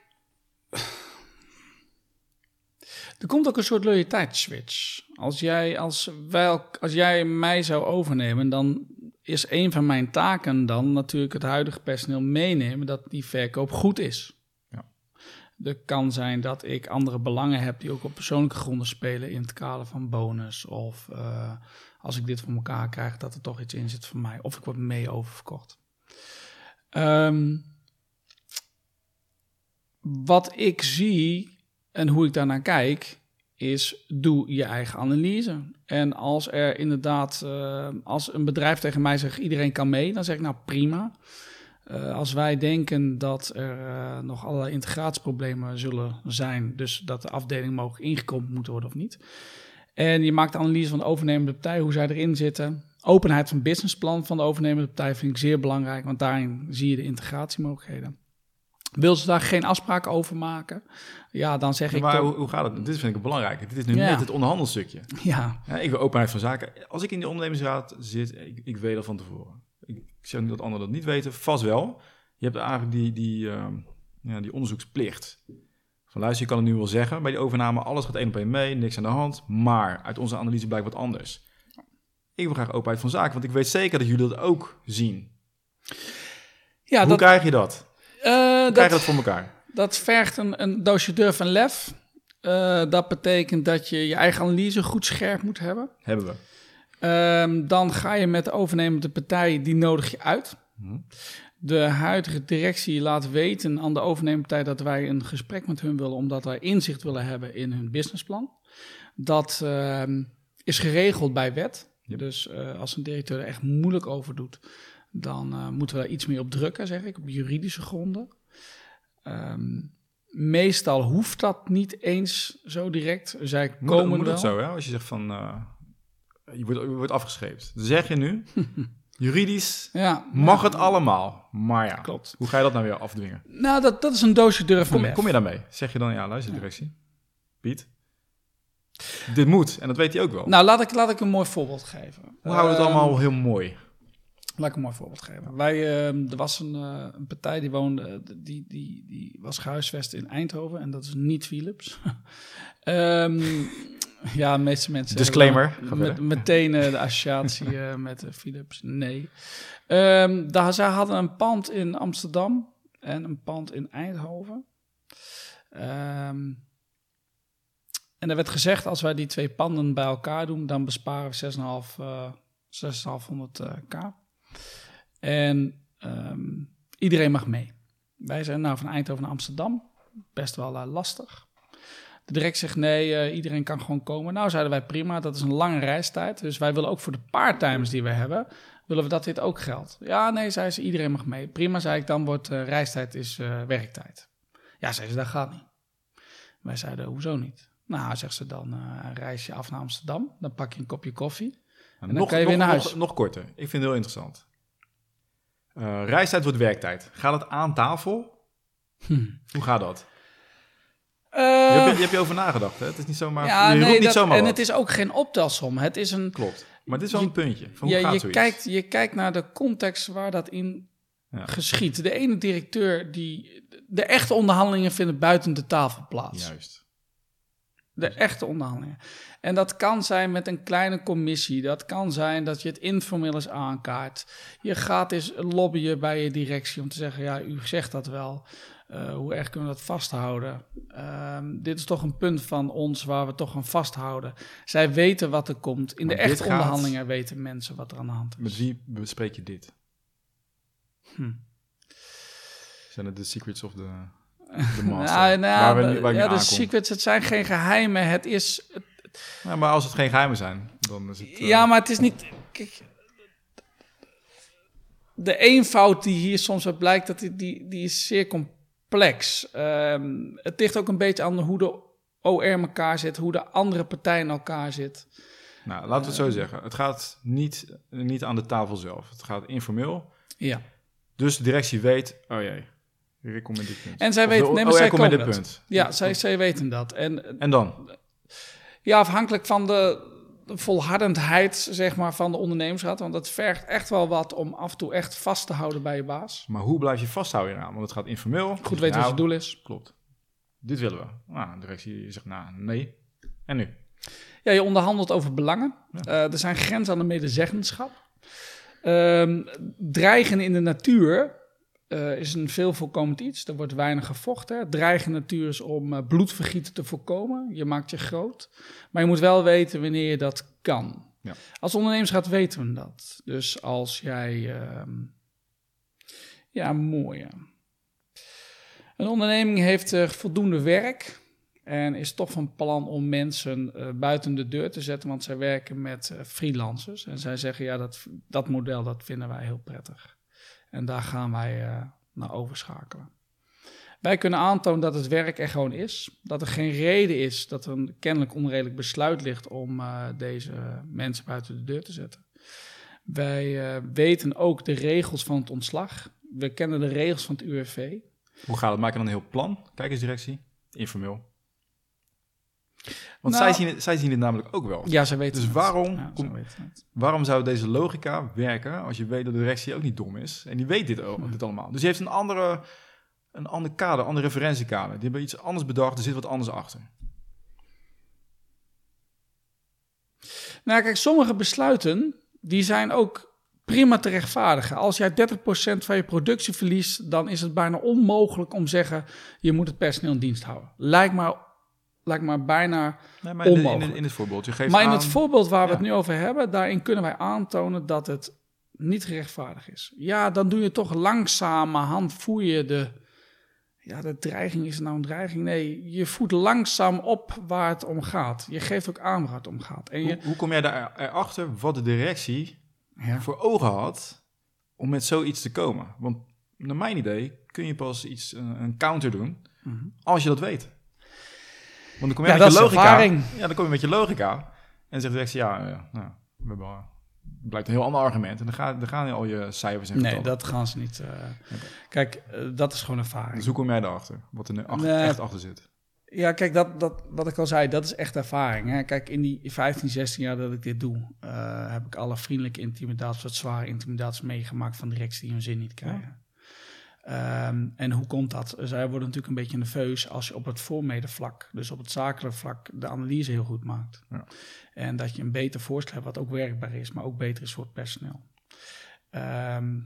Er komt ook een soort loyaliteitsswitch. Als jij, als, wij, als jij mij zou overnemen, dan is een van mijn taken dan natuurlijk het huidige personeel meenemen dat die verkoop goed is. Er kan zijn dat ik andere belangen heb die ook op persoonlijke gronden spelen in het kader van bonus. Of eh, als ik dit voor elkaar krijg, dat er toch iets in zit voor mij. Of ik word mee oververkocht. Ehm, wat ik zie en hoe ik daarnaar kijk, is doe je eigen analyse. En als er inderdaad, eh, als een bedrijf tegen mij zegt iedereen kan mee, dan zeg ik nou prima. Eh, als wij denken dat er eh, nog allerlei integratieproblemen zullen zijn, dus dat de afdeling mogelijk ingekomen moet worden of niet. En je maakt de analyse van de overnemende partij, hoe zij erin zitten. Openheid van businessplan van de overnemende partij vind ik zeer belangrijk, want daarin zie je de integratiemogelijkheden. Wil ze daar geen afspraken over maken? Ja, dan zeg
Ja,
ik...
maar hoe, hoe gaat het? Dit vind ik belangrijk. Dit is nu
Ja.
net het onderhandelstukje.
ja,
Ja, ik wil openheid van zaken. Als ik in de ondernemingsraad zit, ik, ik weet dat van tevoren. Ik, zeg niet dat anderen dat niet weten, vast wel. Je hebt eigenlijk die, die, ehm, ja, die onderzoeksplicht. Van luister, je kan het nu wel zeggen, bij die overname, alles gaat één op één mee, niks aan de hand. Maar uit onze analyse blijkt wat anders. Ik wil graag openheid van zaken, want ik weet zeker dat jullie dat ook zien.
ja
Hoe
dat,
krijg je dat?
eh,
Hoe
dat,
krijg je dat voor elkaar?
dat vergt een, een doosje durf en lef. Eh, dat betekent dat je je eigen analyse goed scherp moet hebben.
Hebben we.
Ehm, dan ga je met de overnemende partij, die nodig je uit.
Hm.
De huidige directie laat weten aan de overnemende partij dat wij een gesprek met hun willen, omdat wij inzicht willen hebben in hun businessplan. Dat ehm, is geregeld bij wet. Dus eh, als een directeur er echt moeilijk over doet, dan eh, moeten we daar iets meer op drukken, zeg ik, op juridische gronden. Ehm, meestal hoeft dat niet eens zo direct. Zij
Moet,
komen
moet
wel.
het zo, hè? Als je zegt van, eh, je, wordt, je wordt afgescheept. Dan zeg je nu, juridisch
Ja,
mag
ja,
het allemaal. Maar ja,
Klopt.
hoe ga je dat nou weer afdwingen?
Nou, dat, dat is een doosje durf
Kom, kom je daarmee? Zeg je dan, ja, luister directie. Piet, dit moet. En dat weet hij ook wel.
Nou, laat ik, laat ik een mooi voorbeeld geven.
hoe houden we het
Ehm,
allemaal heel mooi?
Laat ik een mooi voorbeeld geven. Wij, ehm, er was een, eh, een partij die woonde, die, die, die was gehuisvest in Eindhoven en dat is niet Philips. Ehm, ja, de meeste mensen.
Disclaimer,
Met, meteen eh, de associatie eh, met eh, Philips. Nee. Ehm, daar, zij hadden een pand in Amsterdam en een pand in Eindhoven. Ehm, en er werd gezegd, als wij die twee panden bij elkaar doen, dan besparen we 6,5 eh 6,500 eh, k. En ehm, iedereen mag mee. Wij zijn nou van Eindhoven naar Amsterdam. Best wel lastig. De direct zegt nee, eh, iedereen kan gewoon komen. Nou, zeiden wij prima, dat is een lange reistijd. Dus wij willen ook voor de part-timers die we hebben, willen we dat dit ook geldt. Ja, nee, zei ze, iedereen mag mee. Prima, zei ik, dan wordt eh, reistijd is eh, werktijd. Ja, zei ze, dat gaat niet. Wij zeiden, hoezo niet? Nou, zegt ze, dan reis je af naar Amsterdam. Dan pak je een kopje koffie.
Nou,
dan kan je weer naar huis.
Nog, nog korter. Ik vind het heel interessant. Reistijd wordt werktijd. Gaat het aan tafel?
Hm.
Hoe gaat dat?
Eh,
je, hebt, je hebt je over nagedacht, hè? Het is niet zomaar...
ja,
je roept
nee,
niet
dat,
zomaar
en
wat.
het is ook geen optelsom. Het is een...
Klopt. Maar dit is wel
Je-
een puntje. Van hoe
Ja,
gaat
je, kijkt, je kijkt naar de context waar dat in
Ja.
geschiet. De ene directeur, die... De echte onderhandelingen vinden buiten de tafel plaats.
Juist.
De echte onderhandelingen. En dat kan zijn met een kleine commissie. Dat kan zijn dat je het informeel eens aankaart. Je gaat eens lobbyen bij je directie om te zeggen: ja, u zegt dat wel. Eh, hoe erg kunnen we dat vasthouden? Ehm, dit is toch een punt van ons waar we toch aan vasthouden. Zij weten wat er komt. In
Maar
de echte
gaat-
onderhandelingen weten mensen wat er aan de hand is.
Met wie bespreek je dit?
Hm.
Zijn het de secrets of de, de master?
Nou, nou,
waar we nu, waar ik
ja, de secrets, het zijn geen geheimen. Het is,
Ja, maar als het geen geheimen zijn, dan is het... eh,
Ja, maar het is niet. Kijk, de eenvoud die hier soms uit blijkt, dat die, die, die is zeer complex. Ehm, het ligt ook een beetje aan hoe de OR elkaar zit, hoe de andere partij in elkaar zit.
Nou, laten we het zo zeggen. Het gaat niet, niet aan de tafel zelf. Het gaat informeel.
Ja.
Dus de directie weet, oh jee, met dit punt.
En zij
de-
nee, maar
oh,
zij komen
dit punt.
Ja, zij, zij weten dat. En
En dan?
ja, afhankelijk van de, de volhardendheid zeg maar, van de ondernemersraad, want dat vergt echt wel wat om af en toe echt vast te houden bij je baas.
Maar hoe blijf je vasthouden eraan? Want het gaat informeel.
Goed weten wat je
Nou,
doel is.
Klopt. Dit willen we. Nou, de directie zegt, nou, nee. En nu?
Ja, je onderhandelt over belangen.
Ja.
Eh, er zijn grenzen aan de medezeggenschap. Ehm, dreigen in de natuur eh, is een veel voorkomend iets. Er wordt weinig gevochten. Dreigen in de natuur is om eh, bloedvergieten te voorkomen. Je maakt je groot. Maar je moet wel weten wanneer je dat kan.
Ja.
Als ondernemersraad weten we dat. Dus als jij... ehm, ja, mooi. ja. Een onderneming heeft eh, voldoende werk en is toch van plan om mensen buiten de deur te zetten, want zij werken met freelancers. En zij zeggen, ja, dat, dat model dat vinden wij heel prettig. En daar gaan wij eh, naar overschakelen. Wij kunnen aantonen dat het werk er gewoon is. Dat er geen reden is dat er een kennelijk onredelijk besluit ligt om eh, deze mensen buiten de deur te zetten. Wij eh, weten ook de regels van het ontslag. We kennen de regels van het UWV.
Hoe gaat het? Maak je dan een heel plan? Kijk eens directie. Informeel. Want
Nou-
zij, zien het, zij zien het namelijk ook wel.
Ja, zij weten
Dus
het.
waarom
Ja, zij
kom-
weten het.
Waarom zou deze logica werken als je weet dat de directie ook niet dom is? En die weet dit, ook, dit allemaal. Dus die heeft een andere, een ander kader, een andere referentiekader. Die hebben iets anders bedacht, er zit wat anders achter.
Nou, kijk, sommige besluiten die zijn ook prima te rechtvaardigen. Als jij 30% van je productie verliest, dan is het bijna onmogelijk om te zeggen: je moet het personeel in dienst houden. Lijkt maar, lijkt maar bijna.
Nee, maar in,
Onmogelijk.
het- in het voorbeeld, je geeft
Maar in
aan-
het voorbeeld waar we
Ja.
het nu over hebben, daarin kunnen wij aantonen dat het niet gerechtvaardigd is. Ja, dan doe je toch langzamerhand voer je de. Ja, de dreiging is nou een dreiging? Nee, je voert langzaam op waar het om gaat. Je geeft ook aan waar het om gaat. En je,
hoe, hoe kom jij daar erachter wat de directie
ja.
voor ogen had om met zoiets te komen? Want naar mijn idee kun je pas iets, een, een counter doen
Mhm.
als je dat weet. Want dan kom je
Ja,
met
dat
je logica.
ervaring.
Ja, dan kom je met je logica. En dan zegt de directie, ja, eh, nou, we hebben al- blijkt een heel ander argument. En dan, gaan dan gaan al je cijfers en
Nee, dat gaan ze niet. eh. Kijk, eh, dat is gewoon ervaring.
Dus hoe kom jij erachter? Wat er nu
Nee.
echt achter zit?
Ja, kijk, dat, dat, wat ik al zei, dat is echt ervaring. Hè? Kijk, in die 15, 16 jaar dat ik dit doe, eh, heb ik alle vriendelijke intimidaties, wat zware intimidaties meegemaakt van directies die hun zin niet krijgen. Ehm, en hoe komt dat? Zij worden natuurlijk een beetje nerveus als je op het voormede-vlak, dus op het zakelijke vlak, de analyse heel goed maakt.
Ja.
En dat je een beter voorstel hebt wat ook werkbaar is, maar ook beter is voor het personeel. Ehm,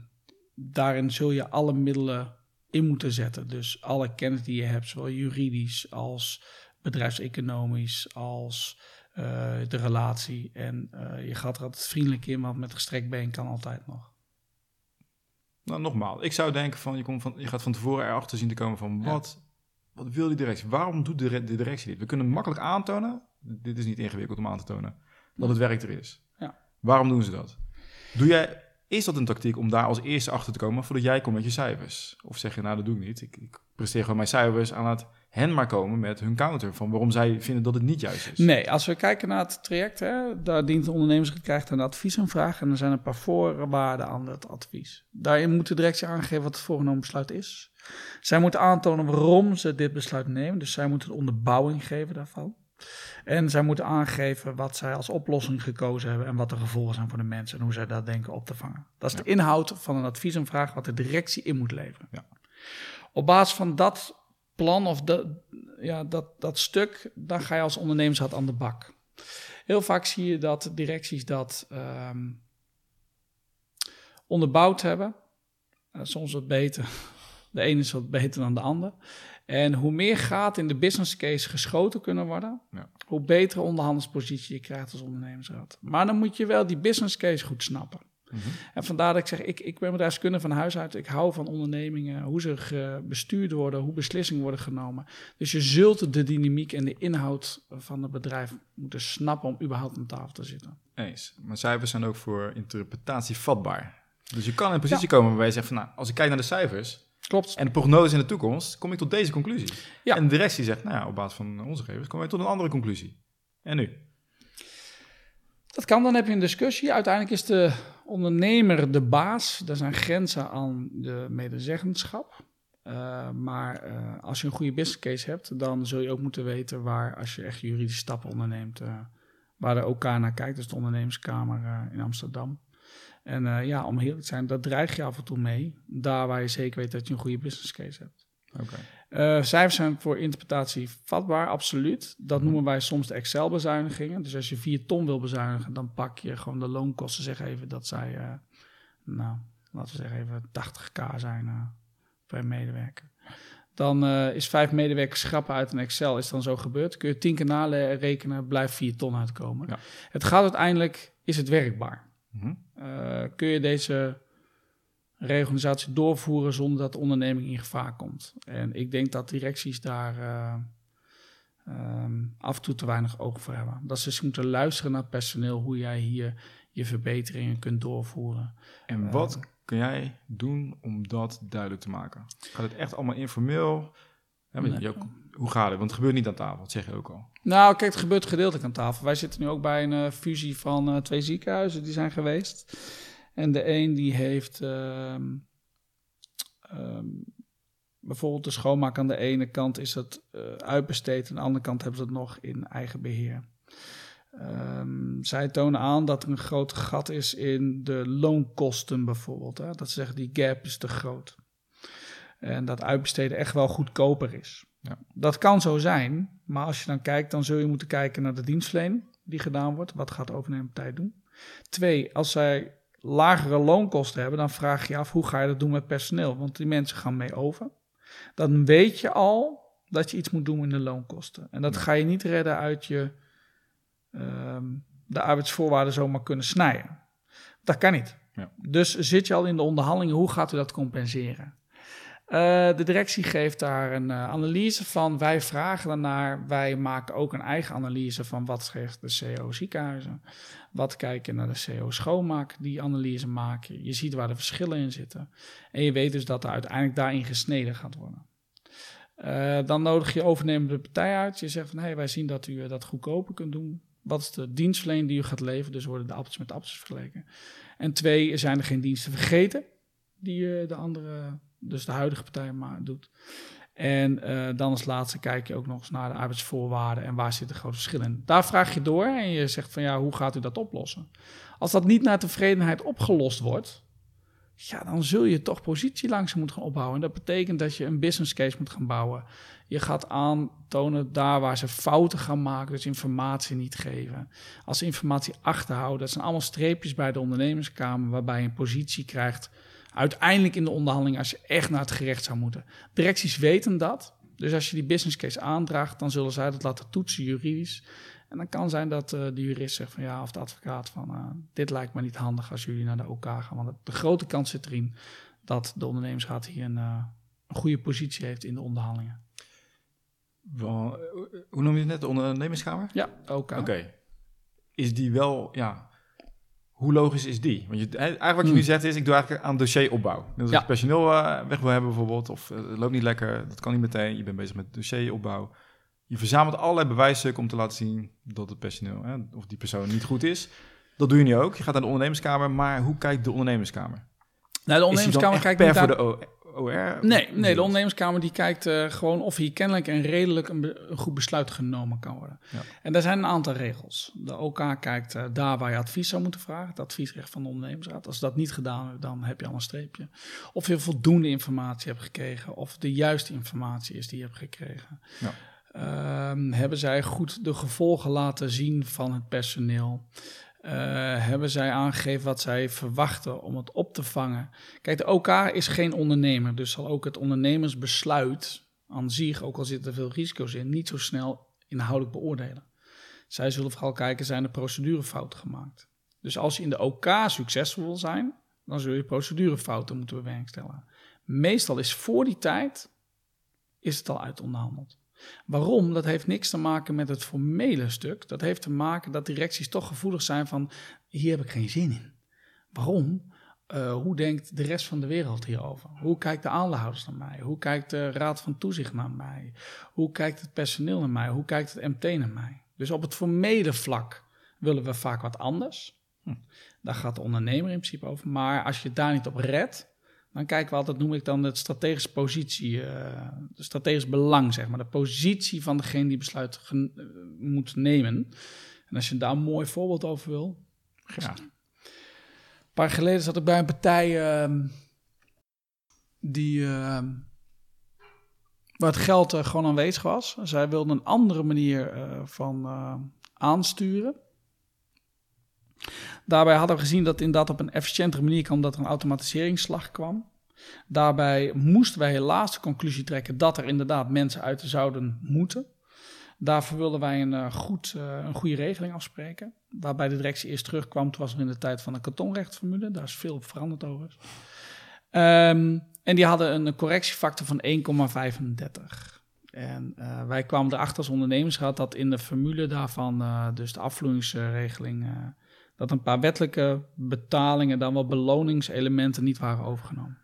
daarin zul je alle middelen in moeten zetten. Dus alle kennis die je hebt, zowel juridisch als bedrijfseconomisch, als eh, de relatie. En eh, je gaat er altijd vriendelijk in, want met gestrekt been kan altijd nog.
Nou, nogmaals, ik zou denken van je, komt van, je gaat van tevoren erachter zien te komen van
Ja.
wat, wat wil die directie? Waarom doet de, de directie dit? We kunnen makkelijk aantonen, dit is niet ingewikkeld om aan te tonen, dat het werk er is.
Ja.
Waarom doen ze dat? Doe jij, is dat een tactiek om daar als eerste achter te komen voordat jij komt met je cijfers? Of zeg je, nou dat doe ik niet, ik, ik presteer gewoon mijn cijfers aan het hen maar komen met hun counter van waarom zij vinden dat het niet juist is.
Nee, als we kijken naar het traject, hè, daar dient de ondernemer krijgt een adviesaanvraag en er zijn een paar voorwaarden aan het advies. Daarin moet de directie aangeven wat het voorgenomen besluit is. Zij moeten aantonen waarom ze dit besluit nemen, dus zij moeten een onderbouwing geven daarvan. En zij moeten aangeven wat zij als oplossing gekozen hebben en wat de gevolgen zijn voor de mensen en hoe zij dat denken op te vangen. Dat is de inhoud van een adviesaanvraag wat de directie in moet leveren.
Ja.
Op basis van dat plan of de, ja, dat, dat stuk, dan ga je als ondernemersraad aan de bak. Heel vaak zie je dat directies dat ehm, onderbouwd hebben. Eh, soms wat beter. De ene is wat beter dan de ander. En hoe meer gaten in de business case geschoten kunnen worden,
Ja.
hoe betere onderhandelspositie je krijgt als ondernemersraad. Maar dan moet je wel die business case goed snappen.
Mhm.
En vandaar dat ik zeg, ik, ik ben bedrijfskundige van huis uit. Ik hou van ondernemingen, hoe ze bestuurd worden, hoe beslissingen worden genomen. Dus je zult de dynamiek en de inhoud van het bedrijf moeten snappen om überhaupt aan tafel te zitten.
Eens. Maar cijfers zijn ook voor interpretatie vatbaar. Dus je kan in een positie komen waarbij je zegt van nou, als ik kijk naar de cijfers
Klopt.
en de prognose in de toekomst, kom ik tot deze conclusie.
Ja.
En de directie zegt, nou ja, op basis van onze gegevens komen wij tot een andere conclusie. En nu?
Dat kan, dan heb je een discussie. Uiteindelijk is de ondernemer de baas. Er zijn grenzen aan de medezeggenschap. Eh, maar eh, als je een goede business case hebt, dan zul je ook moeten weten waar, als je echt juridische stappen onderneemt, eh, waar de OK naar kijkt, dus de ondernemerskamer in Amsterdam. En ja, om heel te zijn, dat dreig je af en toe mee, daar waar je zeker weet dat je een goede business case hebt. Eh, cijfers zijn voor interpretatie vatbaar, absoluut. Dat noemen wij soms de Excel-bezuinigingen. Dus als je 4 ton wil bezuinigen, dan pak je gewoon de loonkosten. Zeg even dat zij, eh, nou, laten we zeggen even 80k zijn eh, per medewerker. Dan is vijf medewerkers schrappen uit een Excel, is dan zo gebeurd. Kun je tien keer narekenen, blijft 4 ton uitkomen.
Ja.
Het gaat uiteindelijk, is het werkbaar?
Mhm.
Kun je deze reorganisatie doorvoeren zonder dat de onderneming in gevaar komt. En ik denk dat directies daar eh, ehm, af en toe te weinig oog voor hebben. Dat ze eens moeten luisteren naar het personeel, hoe jij hier je verbeteringen kunt doorvoeren.
En wat kun jij doen om dat duidelijk te maken? Gaat het echt allemaal informeel? Ja, weet je,
Nee.
ook- hoe gaat het? Want het gebeurt niet aan tafel, dat zeg je ook al.
Nou, kijk, het gebeurt gedeeltelijk aan tafel. Wij zitten nu ook bij een eh, fusie van eh, twee ziekenhuizen die zijn geweest. En de een die heeft ehm, ehm, bijvoorbeeld de schoonmaak aan de ene kant is het eh, uitbesteed, aan de andere kant hebben ze het nog in eigen beheer. Ehm, zij tonen aan dat er een groot gat is in de loonkosten bijvoorbeeld. Hè? Dat ze zeggen die gap is te groot. En dat uitbesteden echt wel goedkoper is.
Ja.
Dat kan zo zijn, maar als je dan kijkt, dan zul je moeten kijken naar de dienstverlening die gedaan wordt. Wat gaat de overnemende partij doen? Twee, als zij lagere loonkosten hebben, dan vraag je af hoe ga je dat doen met personeel? Want die mensen gaan mee over. Dan weet je al dat je iets moet doen in de loonkosten. En dat ga je niet redden uit je ehm, de arbeidsvoorwaarden zomaar kunnen snijden. Dat kan niet.
Ja.
Dus zit je al in de onderhandelingen, hoe gaat u dat compenseren? Eh, de directie geeft daar een uh, analyse van. Wij vragen daarnaar. Wij maken ook een eigen analyse van wat zegt de CO ziekenhuizen. Wat kijken naar de CO schoonmaak. Die analyse maken. Je ziet waar de verschillen in zitten. En je weet dus dat er uiteindelijk daarin gesneden gaat worden. Uh, dan nodig je overnemende partij uit. Je zegt van, hé, hey, wij zien dat u dat goedkoper kunt doen. Wat is de dienstverlening die u gaat leveren? Dus worden de appels met appels vergeleken. En twee, zijn er geen diensten vergeten die de andere dus de huidige partij maar doet. En uh, dan als laatste kijk je ook nog eens naar de arbeidsvoorwaarden en waar zit de grote verschil in. Daar vraag je door en je zegt van ja, hoe gaat u dat oplossen? Als dat niet naar tevredenheid opgelost wordt, ja, dan zul je toch positie langzaam moeten gaan opbouwen. En dat betekent dat je een business case moet gaan bouwen. Je gaat aantonen daar waar ze fouten gaan maken, dus informatie niet geven. Als ze informatie achterhouden, dat zijn allemaal streepjes bij de ondernemerskamer waarbij je een positie krijgt uiteindelijk in de onderhandeling als je echt naar het gerecht zou moeten. Directies weten dat. Dus als je die business case aandraagt, dan zullen zij dat laten toetsen juridisch. En dan kan zijn dat uh, de jurist zegt van ja, of de advocaat van uh, dit lijkt me niet handig als jullie naar de OK gaan. Want de grote kans zit erin dat de ondernemingsraad hier een, uh, een goede positie heeft in de onderhandelingen.
Hoe noem je het net, de ondernemingskamer?
Ja, OK.
Oké. Is die wel, ja, hoe logisch is die? Want je, eigenlijk wat je nu hmm. zegt is, ik doe eigenlijk aan dossieropbouw. Dus als ja. personeel uh, weg wil hebben bijvoorbeeld, of uh, het loopt niet lekker, dat kan niet meteen. Je bent bezig met dossieropbouw. Je verzamelt allerlei bewijsstukken om te laten zien dat het personeel, hè, of die persoon niet goed is. Dat doe je nu ook. Je gaat naar de ondernemerskamer, maar hoe kijkt de ondernemerskamer?
Nou, de ondernemerskamer kijkt
per voor de OR?
Nee, nee de ondernemerskamer die kijkt uh, gewoon of hier kennelijk en redelijk een, een goed besluit genomen kan worden. Ja. En daar zijn een aantal regels. De OK kijkt uh, daar waar je advies zou moeten vragen, het adviesrecht van de ondernemersraad. Als dat niet gedaan wordt, dan heb je al een streepje. Of je voldoende informatie hebt gekregen, of de juiste informatie is die je hebt gekregen. Ja. Uh, hebben zij goed de gevolgen laten zien van het personeel? Uh, hebben zij aangegeven wat zij verwachten om het op te vangen. Kijk, de OK is geen ondernemer, dus zal ook het ondernemersbesluit aan zich, ook al zitten er veel risico's in, niet zo snel inhoudelijk beoordelen. Zij zullen vooral kijken, zijn er procedurefouten gemaakt? Dus als je in de OK succesvol wil zijn, dan zul je procedurefouten moeten bewerkstelligen. Meestal is voor die tijd is het al uitonderhandeld. Waarom? Dat heeft niks te maken met het formele stuk. Dat heeft te maken dat directies toch gevoelig zijn van hier heb ik geen zin in. Waarom? Uh, hoe denkt de rest van de wereld hierover? Hoe kijkt de aandeelhouders naar mij? Hoe kijkt de Raad van Toezicht naar mij? Hoe kijkt het personeel naar mij? Hoe kijkt het MT naar mij? Dus op het formele vlak willen we vaak wat anders. Hm. Daar gaat de ondernemer in principe over. Maar als je daar niet op redt, dan kijken we altijd, noem ik dan het strategische positie, uh, de strategisch belang, zeg maar. De positie van degene die besluit uh, moet nemen. En als je daar een mooi voorbeeld over wil. Ja. Een paar jaar geleden zat ik bij een partij uh, die, ehm, waar het geld eh, gewoon aanwezig was. Zij wilden een andere manier van aansturen. Daarbij hadden we gezien dat inderdaad op een efficiëntere manier kwam dat er een automatiseringsslag kwam. Daarbij moesten wij helaas de conclusie trekken dat er inderdaad mensen uit zouden moeten. Daarvoor wilden wij een, uh, goed, uh, een goede regeling afspreken. Waarbij de directie eerst terugkwam. Toen was er in de tijd van de kantonrechtformule. Daar is veel op veranderd over. Um, en die hadden een correctiefactor van 1,35. En uh, wij kwamen erachter als ondernemersraad dat in de formule daarvan, dus de afvloeingsregeling, dat een paar wettelijke betalingen, dan wel beloningselementen niet waren overgenomen.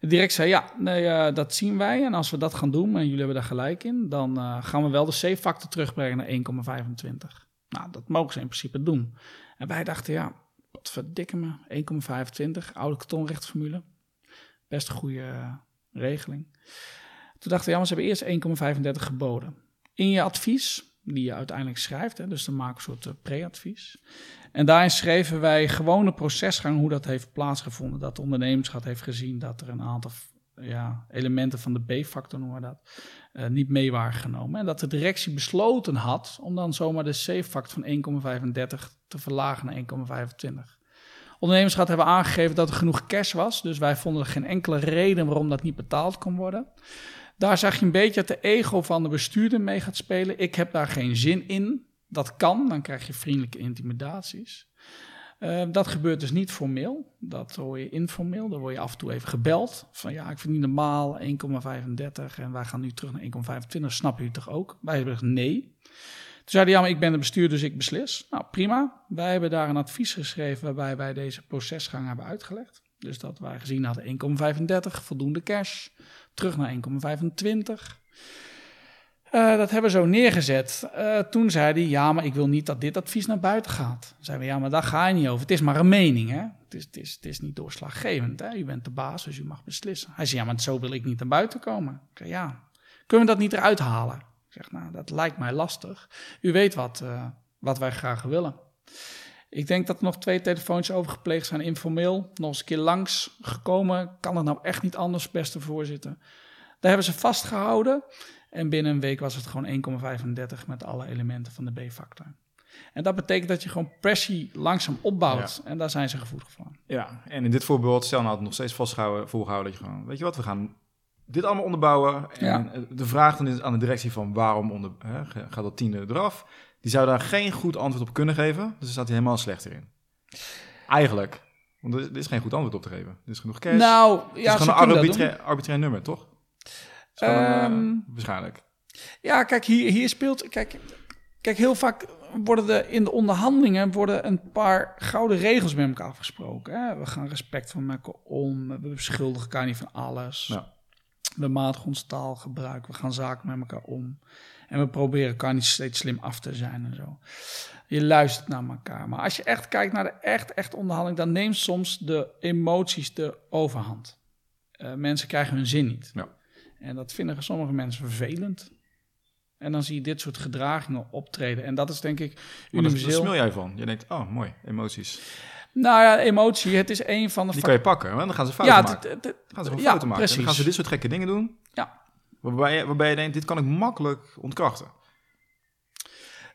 Direct zei, ja, nee, uh, dat zien wij. En als we dat gaan doen, en jullie hebben daar gelijk in, dan uh, gaan we wel de C-factor terugbrengen naar 1,25. Nou, dat mogen ze in principe doen. En wij dachten, ja, wat verdikke me, 1,25, oude kartonrechtformule. Best een goede uh, regeling. Toen dachten we, ja, maar ze hebben eerst 1,35 geboden. In je advies, die je uiteindelijk schrijft, hè, dus dan we een soort pre-advies. En daarin schreven wij gewoon de procesgang, hoe dat heeft plaatsgevonden. Dat de ondernemerschap heeft gezien dat er een aantal ja, elementen van de B-factor, noemen we dat, uh, niet mee waren genomen. En dat de directie besloten had om dan zomaar de C-factor van 1,35 te verlagen naar 1,25. Ondernemerschap hebben aangegeven dat er genoeg cash was, dus wij vonden er geen enkele reden waarom dat niet betaald kon worden. Daar zag je een beetje dat de ego van de bestuurder mee gaat spelen. Ik heb daar geen zin in dat kan, dan krijg je vriendelijke intimidaties. Uh, dat gebeurt dus niet formeel. Dat hoor je informeel. Dan word je af en toe even gebeld. Van ja, ik vind niet normaal 1,35 en wij gaan nu terug naar 1,25. Snap je toch ook? Wij hebben gezegd nee. Toen zei hij, ja, maar ik ben de bestuur, dus ik beslis. Nou, prima. Wij hebben daar een advies geschreven waarbij wij deze procesgang hebben uitgelegd. Dus dat wij gezien hadden 1,35, voldoende cash, terug naar 1,25. Uh, dat hebben we zo neergezet. Uh, toen zei hij, ja, maar ik wil niet dat dit advies naar buiten gaat. Dan zeiden we, ja, maar daar ga je niet over. Het is maar een mening, hè. Het is, het is, het is niet doorslaggevend, hè. U bent de baas, dus u mag beslissen. Hij zei, ja, maar zo wil ik niet naar buiten komen. Ik zei, ja, kunnen we dat niet eruit halen? Ik zeg, nou, dat lijkt mij lastig. U weet wat, uh, wat wij graag willen. Ik denk dat er nog twee telefoons overgepleegd zijn, informeel. Nog eens een keer langs gekomen. Kan het nou echt niet anders, beste voorzitter? Daar hebben ze vastgehouden. En binnen een week was het gewoon 1,35 met alle elementen van de B-factor. En dat betekent dat je gewoon pressie langzaam opbouwt. En daar zijn ze gevoelig van.
Ja, en in dit voorbeeld, stel nou het nog steeds vasthouden, volhouden dat je gewoon, weet je wat, we gaan dit allemaal onderbouwen. En de vraag dan is aan de directie van waarom onder, hè, gaat dat tiende eraf? Die zou daar geen goed antwoord op kunnen geven. Dus dan staat hij helemaal slechter in. Eigenlijk. Want er is geen goed antwoord op te geven. Er is genoeg cash.
Nou, ja,
het is gewoon een arbitrair, arbitrair nummer, toch? Um, waarschijnlijk.
Ja, kijk, hier, hier speelt. Kijk, kijk, heel vaak worden er in de onderhandelingen worden een paar gouden regels met elkaar afgesproken. Hè? We gaan respect van elkaar om. We beschuldigen elkaar niet van alles. Ja. We matigen ons taalgebruik. We gaan zaken met elkaar om. En we proberen elkaar niet steeds slim af te zijn en zo. Je luistert naar elkaar. Maar als je echt kijkt naar de echt, echt onderhandeling, dan neemt soms de emoties de overhand. Uh, mensen krijgen hun zin niet. Ja. En dat vinden sommige mensen vervelend. En dan zie je dit soort gedragingen optreden. En dat is denk ik
universeel. Daar smil jij van. Je denkt, oh mooi, emoties.
Nou ja, emotie, het is een van de...
Die kan je pakken, want dan gaan ze fouten ja, maken. Dan gaan ze gewoon fouten maken. Precies. dan gaan ze dit soort gekke dingen doen. Ja. Waarbij je, waarbij je denkt, dit kan ik makkelijk ontkrachten.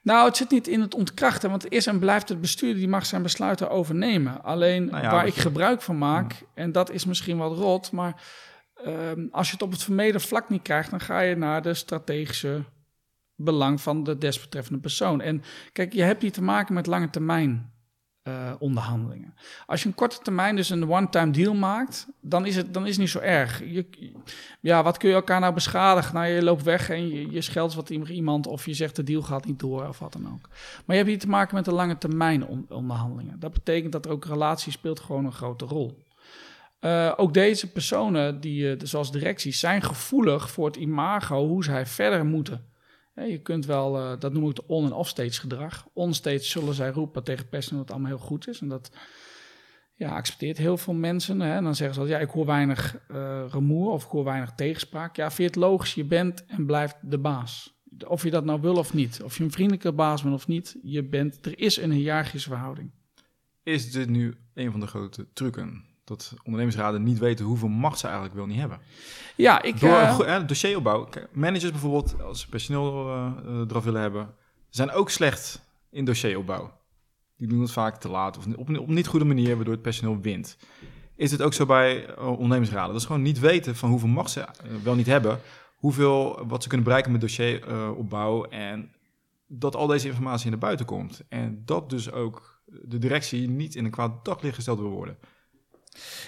Nou, het zit niet in het ontkrachten, want het is en blijft het bestuur die mag zijn besluiten overnemen. Alleen nou waar ik gebruik van maak, en dat is misschien wat rot, maar Ehm, als je het op het vermeden vlak niet krijgt, dan ga je naar de strategische belang van de desbetreffende persoon. En kijk, je hebt hier te maken met lange termijn uh, onderhandelingen. Als je een korte termijn dus een one-time deal maakt, dan is, het, dan is niet zo erg. Je, ja, wat kun je elkaar nou beschadigen? Nou, je loopt weg en je, je scheldt wat iemand of je zegt de deal gaat niet door of wat dan ook. Maar je hebt hier te maken met de lange termijn onderhandelingen. Dat betekent dat er ook relatie speelt gewoon een grote rol. Uh, ook deze personen, die, uh, zoals directies, zijn gevoelig voor het imago, hoe zij verder moeten. Je kunt wel, uh, dat noem ik de on- en off-stage gedrag. On-stage zullen zij roepen tegen personeel dat het allemaal heel goed is. En dat ja, accepteert heel veel mensen. Hè. En dan zeggen ze, ja, ik hoor weinig remoer of ik hoor weinig tegenspraak. Ja, vind je het logisch, je bent en blijft de baas. Of je dat nou wil of niet. Of je een vriendelijke baas bent of niet. Je bent, er is een hiërarchische verhouding.
Is dit nu een van de grote trucken dat ondernemersraden niet weten hoeveel macht ze eigenlijk wel niet hebben.
Ja, ik...
Door uh, dossieropbouw. Managers bijvoorbeeld, als ze personeel uh, eraf willen hebben, zijn ook slecht in dossieropbouw. Die doen het vaak te laat of op, op niet goede manier, waardoor het personeel wint. Is het ook zo bij ondernemersraden? Dat ze gewoon niet weten van hoeveel macht ze wel niet hebben, hoeveel, wat ze kunnen bereiken met dossieropbouw en dat al deze informatie naar buiten komt. En dat dus ook de directie niet in een kwaad daglicht gesteld wil worden.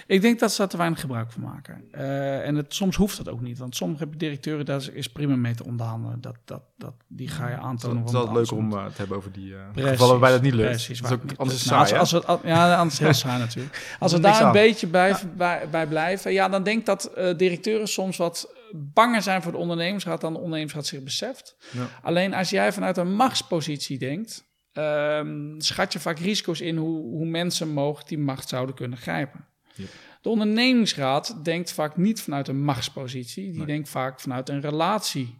Ik denk dat ze daar te weinig gebruik van maken. Uh, en het, soms hoeft dat ook niet. Want sommige directeuren, daar is prima mee te onderhandelen. Dat, dat, dat, die ga je aantonen.
Het is altijd leuk om uh, te hebben over die uh, gevallen waarbij dat niet lukt. Precies, dat is ook, anders
nou, saai, als, als het, Ja, anders heel saai natuurlijk. Als we daar een beetje bij, bij, bij, blijven... Ja, dan denk ik dat directeuren soms wat banger zijn voor de ondernemersraad... dan de ondernemersraad zich beseft. Ja. Alleen als jij vanuit een machtspositie denkt... Um, schat je vaak risico's in hoe, hoe mensen mogelijk die macht zouden kunnen grijpen. De ondernemingsraad denkt vaak niet vanuit een machtspositie, die denkt vaak vanuit een relatie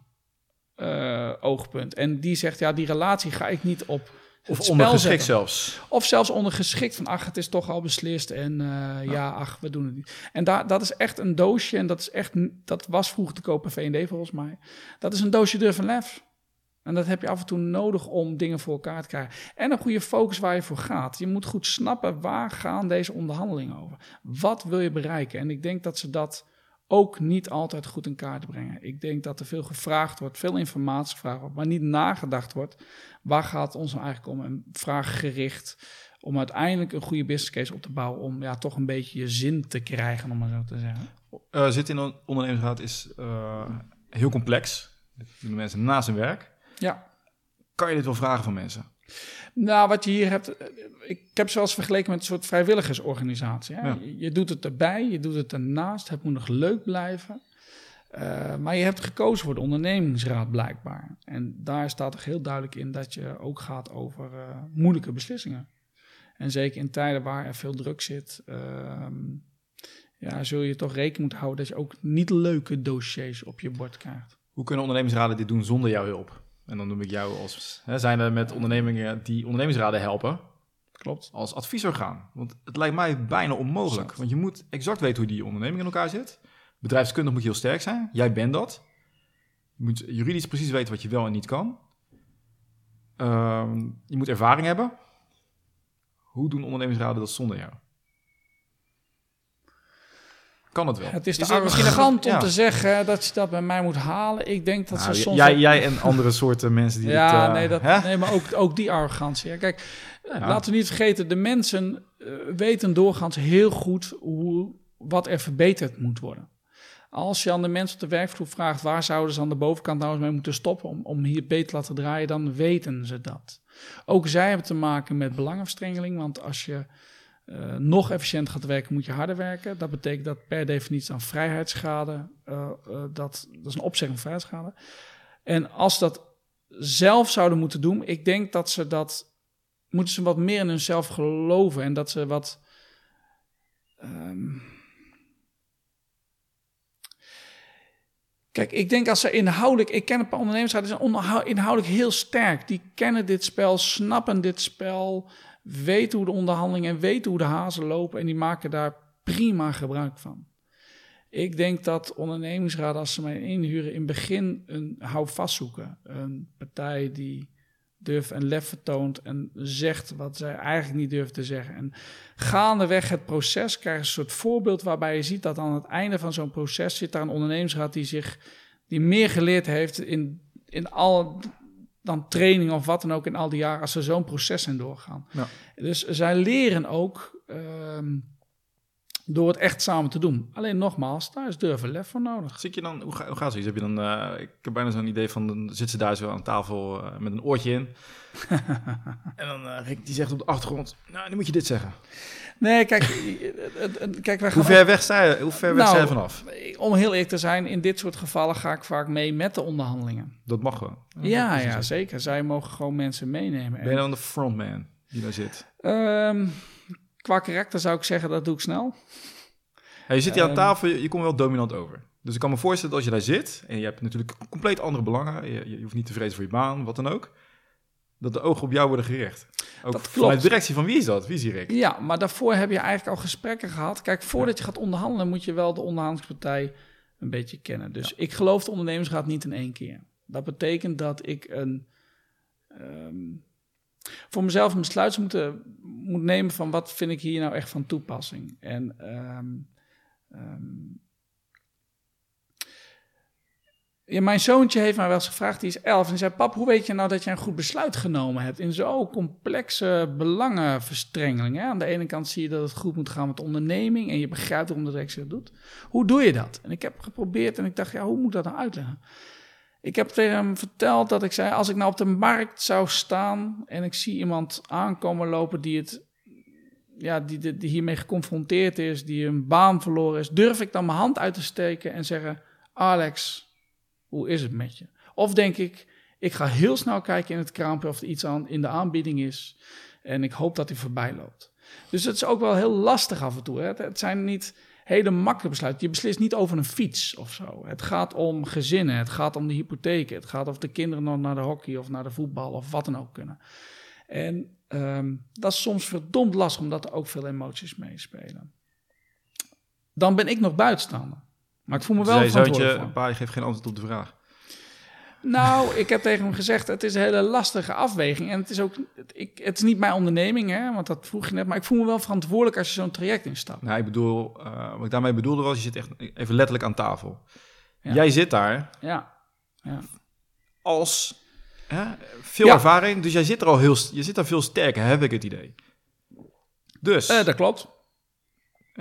uh, oogpunt. En die zegt, ja, die relatie ga ik niet op
of ondergeschikt zelfs.
Of zelfs ondergeschikt van, ach, het is toch al beslist en uh, ja. ach, we doen het niet. En daar, dat is echt een doosje en dat is echt, dat was vroeger te kopen V&D volgens mij. Dat is een doosje durf en lef. En dat heb je af en toe nodig om dingen voor elkaar te krijgen. En een goede focus waar je voor gaat. Je moet goed snappen waar gaan deze onderhandelingen over. Wat wil je bereiken? En ik denk dat ze dat ook niet altijd goed in kaart brengen. Ik denk dat er veel gevraagd wordt, veel informatie gevraagd wordt, maar niet nagedacht wordt. Waar gaat ons nou eigenlijk om? En vraaggericht om uiteindelijk een goede business case op te bouwen. Om ja, toch een beetje je zin te krijgen, om maar zo te zeggen.
Uh, zitten in een ondernemingsraad is uh, heel complex. Doen mensen naast hun werk.
Ja.
Kan je dit wel vragen van mensen?
Nou, wat je hier hebt, ik heb zoals vergeleken met een soort vrijwilligersorganisatie. Hè? Je, doet het erbij, je doet het ernaast, het moet nog leuk blijven. Uh, maar je hebt gekozen voor de ondernemingsraad blijkbaar. En daar staat er heel duidelijk in dat je ook gaat over uh, moeilijke beslissingen. En zeker in tijden waar er veel druk zit, uh, ja, zul je toch rekening moeten houden dat je ook niet leuke dossiers op je bord krijgt.
Hoe kunnen ondernemingsraden dit doen zonder jouw hulp? En dan noem ik jou als, hè, zijn er met ondernemingen die ondernemingsraden helpen,
Klopt.
als adviesorgaan. Want het lijkt mij bijna onmogelijk.
Exact.
Want je moet exact weten hoe die onderneming in elkaar zit. Bedrijfskundig moet je heel sterk zijn. Jij bent dat. Je moet juridisch precies weten wat je wel en niet kan. Ehm, je moet ervaring hebben. Hoe doen ondernemingsraden dat zonder jou? Kan het wel?
Het is te
misschien
arrogant om
ja.
te zeggen dat je dat bij mij moet halen. Ik denk dat
Nou,
ze soms...
jij, jij en andere soorten mensen die
ja,
dit, eh,
nee, dat,
hè?
nee, maar ook, ook die arrogantie. Ja, kijk,
Ja.
laten we niet vergeten, de mensen eh, weten doorgaans heel goed hoe, wat er verbeterd moet worden. Als je aan de mensen op de werkvloer vraagt waar zouden ze aan de bovenkant nou eens mee moeten stoppen om, om hier beter te laten draaien, dan weten ze dat. Ook zij hebben te maken met belangenverstrengeling, want als je eh, nog efficiënt gaat werken, moet je harder werken. Dat betekent dat per definitie dan vrijheidsschade, eh, eh, dat, dat is een opzegging van vrijheidsschade. En als dat zelf zouden moeten doen, ik denk dat ze dat, moeten ze wat meer in hunzelf geloven en dat ze wat... ehm, Kijk, ik denk als ze inhoudelijk, ik ken een paar ondernemers, die zijn inhoudelijk heel sterk. Die kennen dit spel, snappen dit spel, weten hoe de onderhandelingen en weten hoe de hazen lopen en die maken daar prima gebruik van. Ik denk dat ondernemingsraden, als ze mij inhuren, in het begin een houvast zoeken. Een partij die durf en lef vertoont en zegt wat zij eigenlijk niet durft te zeggen. En gaandeweg het proces krijg je een soort voorbeeld waarbij je ziet dat aan het einde van zo'n proces zit daar een ondernemingsraad die zich die meer geleerd heeft in, in al dan training of wat dan ook in al die jaren als ze zo'n proces zijn doorgaan.
Ja.
Dus zij leren ook ehm, door het echt samen te doen. Alleen nogmaals, daar is durf en lef voor nodig.
Zit je dan, hoe, ga, hoe gaat zoiets? Heb je dan, eh, ik heb bijna zo'n idee van, dan zit ze daar zo aan tafel eh, met een oortje in. en dan eh, Rick die zegt op de achtergrond, nou, nu moet je dit zeggen.
Nee, kijk, kijk wij gaan
Hoe ver weg sta je, hoe ver weg
Nou,
je vanaf?
Om heel eerlijk te zijn, in dit soort gevallen ga ik vaak mee met de onderhandelingen.
Dat mag gewoon.
Ja, ja, zeker. Zij mogen gewoon mensen meenemen.
Ben je dan de frontman die daar zit?
Ehm, qua karakter zou ik zeggen, dat doe ik snel.
Ja, je zit hier aan
Ehm.
tafel, je, je komt wel dominant over. Dus ik kan me voorstellen dat als je daar zit en je hebt natuurlijk compleet andere belangen, je, je hoeft niet te vrezen voor je baan, wat dan ook, dat de ogen op jou worden gericht. Ook
Dat
vanuit
klopt.
de directie van wie is dat? Wie is die Rick?
Ja, maar daarvoor heb je eigenlijk al gesprekken gehad. Kijk, voordat je gaat onderhandelen, moet je wel de onderhandelingspartij een beetje kennen. Dus ik geloof de ondernemingsraad niet in één keer. Dat betekent dat ik een, ehm, voor mezelf een besluit moet nemen van wat vind ik hier nou echt van toepassing. En ehm, ehm, ja, mijn zoontje heeft mij wel eens gevraagd, die is elf, en zei, pap, hoe weet je nou dat je een goed besluit genomen hebt in zo'n complexe belangenverstrengeling? Hè? Aan de ene kant zie je dat het goed moet gaan met de onderneming en je begrijpt waarom de dat doet. Hoe doe je dat? En ik heb geprobeerd en ik dacht, ja, hoe moet dat nou uitleggen? Ik heb tegen hem verteld dat ik zei, als ik nou op de markt zou staan en ik zie iemand aankomen lopen die het ja, die, die, die hiermee geconfronteerd is, die een baan verloren is, durf ik dan mijn hand uit te steken en zeggen: Alex, hoe is het met je? Of denk ik, ik ga heel snel kijken in het kraampje of er iets aan, in de aanbieding is en ik hoop dat hij voorbij loopt. Dus het is ook wel heel lastig af en toe. Hè? Het, zijn niet hele makkelijke besluiten. Je beslist niet over een fiets of zo. Het gaat om gezinnen, het gaat om de hypotheken, het gaat of de kinderen nog naar de hockey of naar de voetbal of wat dan ook kunnen. En ehm, dat is soms verdomd lastig, omdat er ook veel emoties meespelen. Dan ben ik nog buitenstaander. Maar ik voel me wel verantwoordelijk voor.
pa, je geeft geen antwoord op de vraag.
Nou, ik heb tegen hem gezegd, het is een hele lastige afweging. En het is ook, het, ik, het is niet mijn onderneming, hè, want dat vroeg je net. Maar ik voel me wel verantwoordelijk als je zo'n traject instapt.
Nou, ik bedoel, eh, wat ik daarmee bedoelde was, je zit echt even letterlijk aan tafel.
Ja.
Jij zit daar
Ja, ja.
als hè, veel
Ja.
ervaring, dus jij zit er al heel, je zit daar veel sterker, heb ik het idee. Dus,
Eh, dat klopt.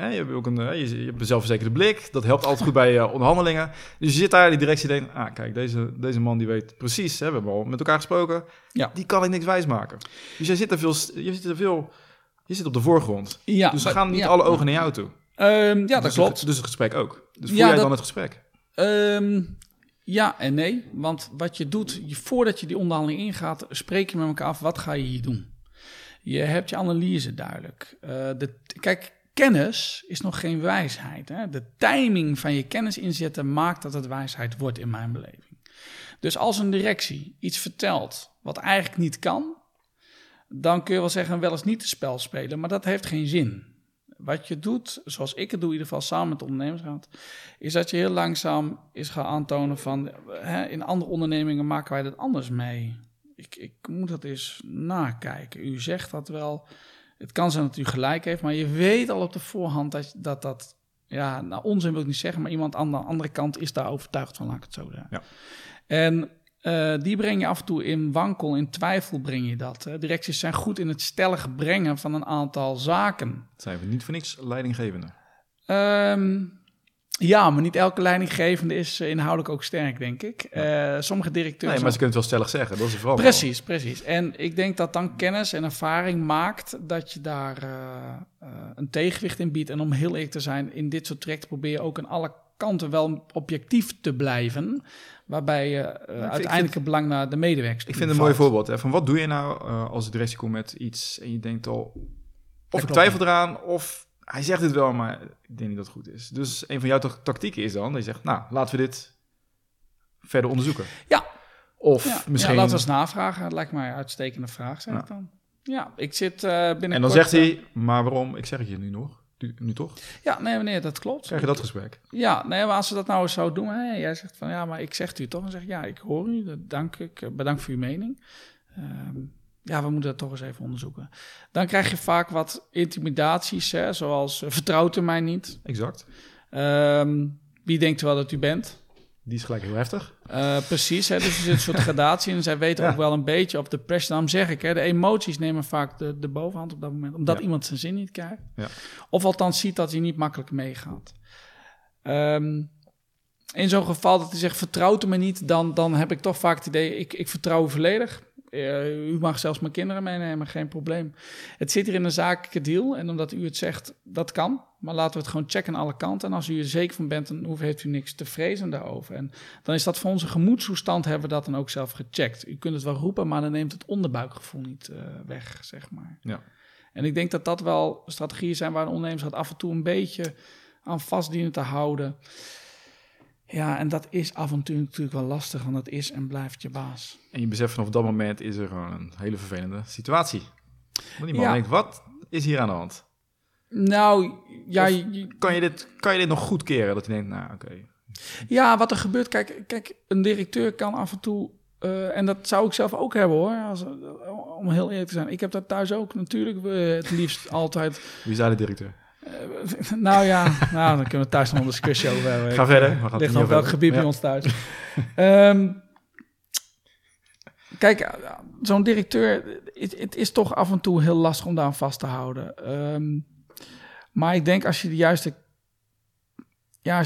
Je hebt ook een, je, hebt een zelfverzekerde blik, dat helpt altijd goed bij eh, onderhandelingen. Dus je zit daar, die directie denkt, ah kijk, deze, deze man die weet precies, hè, we hebben al met elkaar gesproken,
Ja.
die kan ik niks wijsmaken. Dus jij zit er veel, je zit er veel, je zit op de voorgrond.
Ja,
dus
maar-
gaan niet
ja.
alle ogen naar jou toe.
Ehm, ja, dat
dus
klopt.
Het, dus het gesprek ook. Dus voel
Ja,
jij
dat-
dan het gesprek?
Ehm, ja en nee. Want wat je doet, je, voordat je die onderhandeling ingaat, spreek je met elkaar af, wat ga je hier doen? Je hebt je analyse duidelijk. Eh, de, kijk, kennis is nog geen wijsheid. Hè? De timing van je kennis inzetten maakt dat het wijsheid wordt in mijn beleving. Dus als een directie iets vertelt wat eigenlijk niet kan, dan kun je wel zeggen wel eens niet het spel spelen, maar dat heeft geen zin. Wat je doet, zoals ik het doe, in ieder geval samen met de ondernemersraad, is dat je heel langzaam is gaan aantonen van hè, in andere ondernemingen maken wij dat anders mee. Ik, ik moet dat eens nakijken. U zegt dat wel. Het kan zijn dat u gelijk heeft, maar je weet al op de voorhand dat dat, dat ja, nou onzin wil ik niet zeggen, maar iemand aan de andere kant is daar overtuigd van, laat ik het zo zeggen.
Ja.
En eh, die breng je af en toe in wankel, in twijfel breng je dat. Hè. Directies zijn goed in het stellig brengen van een aantal zaken.
Zijn we niet voor niks leidinggevende.
Ehm, ja, maar niet elke leidinggevende is eh, inhoudelijk ook sterk, denk ik. Eh, sommige directeuren...
Nee, maar ze kunnen het wel stellig zeggen. Dat is het vooral.
Precies, precies. En ik denk dat dan kennis en ervaring maakt dat je daar eh, een tegenwicht in biedt. En om heel eerlijk te zijn, in dit soort trajecten probeer je ook aan alle kanten wel objectief te blijven. Waarbij je
vind-
uiteindelijk het belang naar de medewerkers
Ik vind het een mooi voorbeeld. Hè, van wat doe je nou als de directie komt met iets en je denkt al... Of ik twijfel eraan, of hij zegt het wel, maar ik denk niet dat het goed is. Dus een van jouw ta- tactieken is dan, dat je zegt, nou, laten we dit verder onderzoeken.
Ja.
Of
Ja,
misschien...
ja, laten we eens navragen. Dat lijkt mij een uitstekende vraag, zeg
Ja.
ik dan. Ja, ik zit eh binnenkort...
en dan zegt
eh,
hij, maar waarom? Ik zeg het je nu nog. Nu, nu toch?
Ja, nee, nee, dat klopt.
Krijg je dat gesprek?
Ja, nee, maar als ze dat nou eens zo doen, hè, jij zegt van ja, maar ik zeg het u toch, dan zeg ik ja, ik hoor u, dank ik, eh, bedankt voor uw mening. Ehm, ja, we moeten dat toch eens even onderzoeken. Dan krijg je vaak wat intimidaties, hè, zoals eh, vertrouwt u mij niet.
Exact.
Ehm, wie denkt wel dat u bent?
Die is gelijk heel heftig.
Eh, precies, hè, dus er zit een soort gradatie en zij weten
Ja.
ook wel een beetje op de pressure. Daarom zeg ik, hè, de emoties nemen vaak de, de bovenhand op dat moment, omdat
Ja.
iemand zijn zin niet krijgt.
Ja.
Of althans ziet dat hij niet makkelijk meegaat. Ehm, in zo'n geval dat hij zegt, vertrouwt u me niet, dan, dan heb ik toch vaak het idee, ik, ik vertrouw u volledig. Eh, u mag zelfs mijn kinderen meenemen, geen probleem. Het zit hier in een zakelijke deal en omdat u het zegt, dat kan. Maar laten we het gewoon checken aan alle kanten. En als u er zeker van bent, dan heeft u niks te vrezen daarover. En dan is dat voor onze gemoedstoestand, hebben we dat dan ook zelf gecheckt. U kunt het wel roepen, maar dan neemt het onderbuikgevoel niet eh, weg, zeg maar.
Ja.
En ik denk dat dat wel strategieën zijn waar een ondernemer zich af en toe een beetje aan vast dienen te houden. Ja, en dat is af en toe natuurlijk wel lastig, want dat is en blijft je baas.
En je beseft vanaf dat moment is er gewoon een hele vervelende situatie. Want die man
Ja.
denkt, wat is hier aan de hand?
Nou, ja, je-
Kan je dit, kan je dit nog goed keren? Dat je denkt, nou oké.
Ja, wat er gebeurt, kijk, kijk een directeur kan af en toe, eh, en dat zou ik zelf ook hebben hoor, als, om heel eerlijk te zijn. Ik heb dat thuis ook natuurlijk eh, het liefst altijd.
Wie is daar de directeur?
Eh, nou ja, nou, dan kunnen we thuis nog een discussie over hebben.
Ga verder.
eh,
We gaan het
ligt op
over
welk gebied bij ons thuis. Ehm, kijk, eh, zo'n directeur, het, het is toch af en toe heel lastig om daar aan vast te houden. Ehm, maar ik denk als je de juiste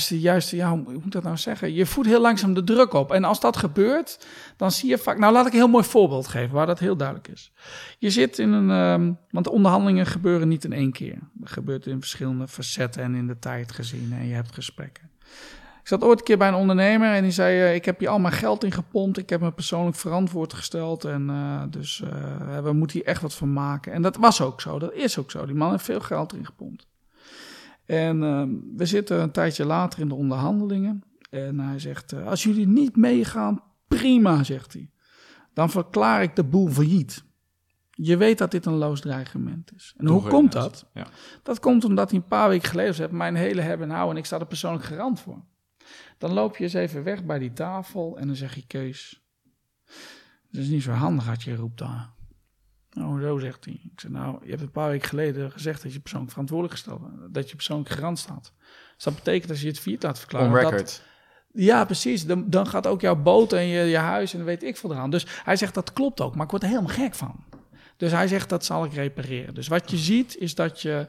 de juiste, ja, hoe moet ik dat nou zeggen? Je voert heel langzaam de druk op. En als dat gebeurt, dan zie je vaak. Nou, laat ik een heel mooi voorbeeld geven waar dat heel duidelijk is. Je zit in een. ehm, want onderhandelingen gebeuren niet in één keer. Dat gebeurt in verschillende facetten en in de tijd gezien. En je hebt gesprekken. Ik zat ooit een keer bij een ondernemer en die zei: eh, Ik heb hier al mijn geld in gepompt. Ik heb me persoonlijk verantwoord gesteld. En eh, dus eh, we moeten hier echt wat van maken. En dat was ook zo. Dat is ook zo. Die man heeft veel geld erin gepompt. En ehm, we zitten een tijdje later in de onderhandelingen. En hij zegt: eh, Als jullie niet meegaan, prima, zegt hij. Dan verklaar ik de boel failliet. Je weet dat dit een loos dreigement is. En hoe komt dat?
Ja.
Dat komt omdat hij een paar weken geleden heeft mijn hele hebben en houden en ik sta er persoonlijk garant voor. Dan loop je eens even weg bij die tafel en dan zeg je Kees, Dat is niet zo handig had je roept daar. Nou, zo zegt hij. Ik zei, nou, je hebt een paar weken geleden gezegd dat je persoonlijk verantwoordelijk gesteld bent. Dat je persoonlijk garant staat. Dus dat betekent als je het failliet laat verklaren.
On
dat-
record.
ja, precies. Dan, dan gaat ook jouw boot en je, je huis en weet ik veel eraan. Dus hij zegt dat klopt ook, maar ik word er helemaal gek van. Dus hij zegt dat zal ik repareren. Dus wat je ziet is dat je.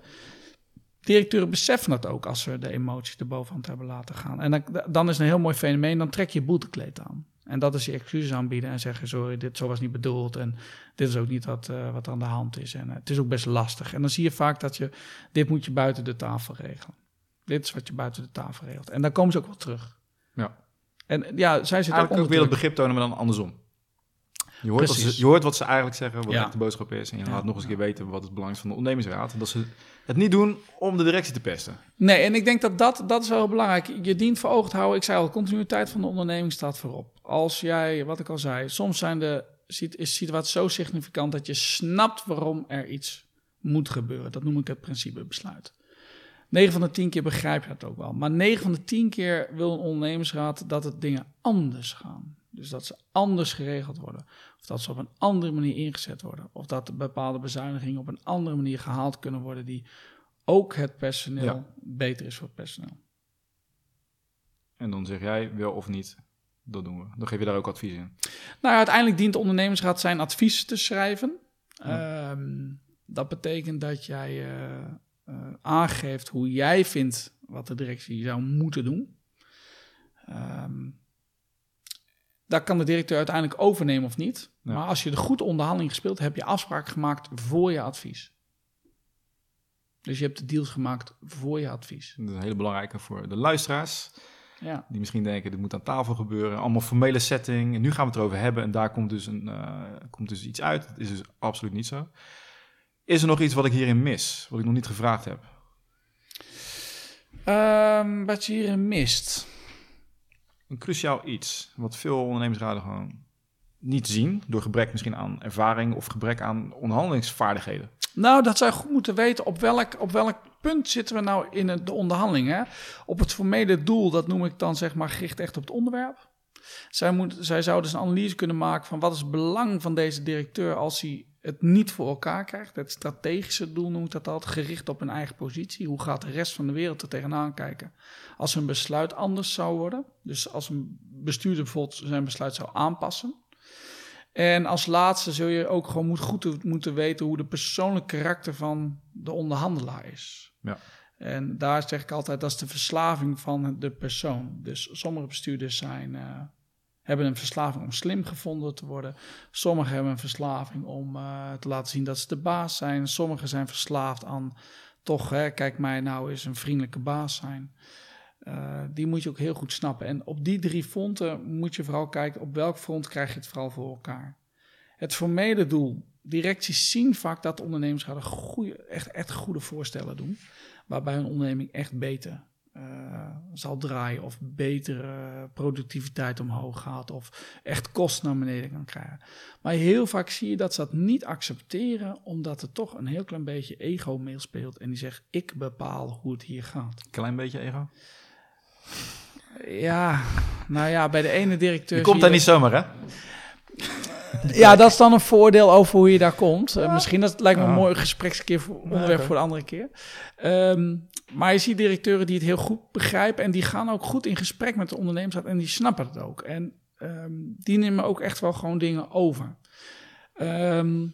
Directeuren beseffen dat ook als ze de emoties de bovenhand hebben laten gaan. En dan, dan is een heel mooi fenomeen. Dan trek je je boetekleed aan. En dat is je excuses aanbieden en zeggen: Sorry, dit zo was niet bedoeld. En dit is ook niet wat, eh, wat aan de hand is. En eh, het is ook best lastig. En dan zie je vaak dat je. Dit moet je buiten de tafel regelen. Dit is wat je buiten de tafel regelt. En dan komen ze ook wel terug.
Ja.
En ja, zij zit ook
Eigenlijk ook weer het begrip tonen, maar dan andersom. Je hoort, wat ze, je hoort wat ze eigenlijk zeggen, wat
Ja.
de boodschap is. En je laat nog eens een keer weten wat het belang is van de ondernemingsraad. Dat ze het niet doen om de directie te pesten.
Nee, en ik denk dat dat, dat is wel belangrijk. Je dient voor ogen te houden, ik zei al, continuïteit van de onderneming staat voorop. Als jij, wat ik al zei, soms zijn de, is de situatie zo significant dat je snapt waarom er iets moet gebeuren. Dat noem ik het principe besluit. 9 van de 10 keer begrijp je dat ook wel. Maar 9 van de 10 keer wil een ondernemingsraad dat het dingen anders gaan. Dus dat ze anders geregeld worden. Of dat ze op een andere manier ingezet worden. Of dat bepaalde bezuinigingen op een andere manier gehaald kunnen worden. Die ook het personeel
Ja.
beter is voor het personeel.
En dan zeg jij wel of niet, dat doen we. Dan geef je daar ook advies in.
Nou, uiteindelijk dient de ondernemingsraad zijn advies te schrijven.
Ja.
Ehm, dat betekent dat jij eh, eh, aangeeft hoe jij vindt wat de directie zou moeten doen. Ehm dat kan de directeur uiteindelijk overnemen of niet.
Ja.
Maar als je de goede onderhandeling gespeeld hebt, heb je afspraken gemaakt voor je advies. Dus je hebt de deals gemaakt voor je advies.
Dat is een hele belangrijke voor de luisteraars.
Ja.
Die misschien denken, dit moet aan tafel gebeuren. Allemaal formele setting. En nu gaan we het erover hebben. En daar komt dus, een, eh, komt dus iets uit. Dat is dus absoluut niet zo. Is er nog iets wat ik hierin mis? Wat ik nog niet gevraagd heb?
Ehm, wat je hierin mist.
Een cruciaal iets. Wat veel ondernemingsraden gewoon niet zien. Door gebrek misschien aan ervaring of gebrek aan onderhandelingsvaardigheden.
Nou, dat zou goed moeten weten op welk, op welk punt zitten we nou in de onderhandeling. Hè? Op het formele doel, dat noem ik dan zeg maar gericht echt op het onderwerp. Zij, moet, zij zouden dus een analyse kunnen maken van wat is het belang van deze directeur als hij het niet voor elkaar krijgt. Het strategische doel noem ik dat altijd, gericht op een eigen positie. Hoe gaat de rest van de wereld er tegenaan kijken als een besluit anders zou worden? Dus als een bestuurder bijvoorbeeld zijn besluit zou aanpassen. En als laatste zul je ook gewoon moet, goed te- moeten weten hoe de persoonlijke karakter van de onderhandelaar is.
Ja.
En daar zeg ik altijd, dat is de verslaving van de persoon. Dus sommige bestuurders zijn, eh, hebben een verslaving om slim gevonden te worden. Sommigen hebben een verslaving om eh, te laten zien dat ze de baas zijn. Sommigen zijn verslaafd aan toch, hè, kijk mij nou eens een vriendelijke baas zijn. Eh, die moet je ook heel goed snappen. En op die drie fronten moet je vooral kijken op welk front krijg je het vooral voor elkaar. Het formele doel. Directies zien vaak dat ondernemers goede, echt, echt goede voorstellen doen. Waarbij hun onderneming echt beter eh, zal draaien. Of betere productiviteit omhoog gaat. Of echt kosten naar beneden kan krijgen. Maar heel vaak zie je dat ze dat niet accepteren. Omdat er toch een heel klein beetje ego meespeelt. En die zegt ik bepaal hoe het hier gaat.
Klein beetje ego.
Ja, nou ja, bij de ene directeur.
Je komt daar
dat-
niet zomaar, hè?
Ja, dat is dan een voordeel over hoe je daar komt. Eh, misschien dat lijkt me een
Ah.
mooi gesprekskeer voor onderwerp voor de andere keer. Ehm, maar je ziet directeuren die het heel goed begrijpen en die gaan ook goed in gesprek met de ondernemersraad en die snappen het ook. En ehm, die nemen ook echt wel gewoon dingen over. Ehm,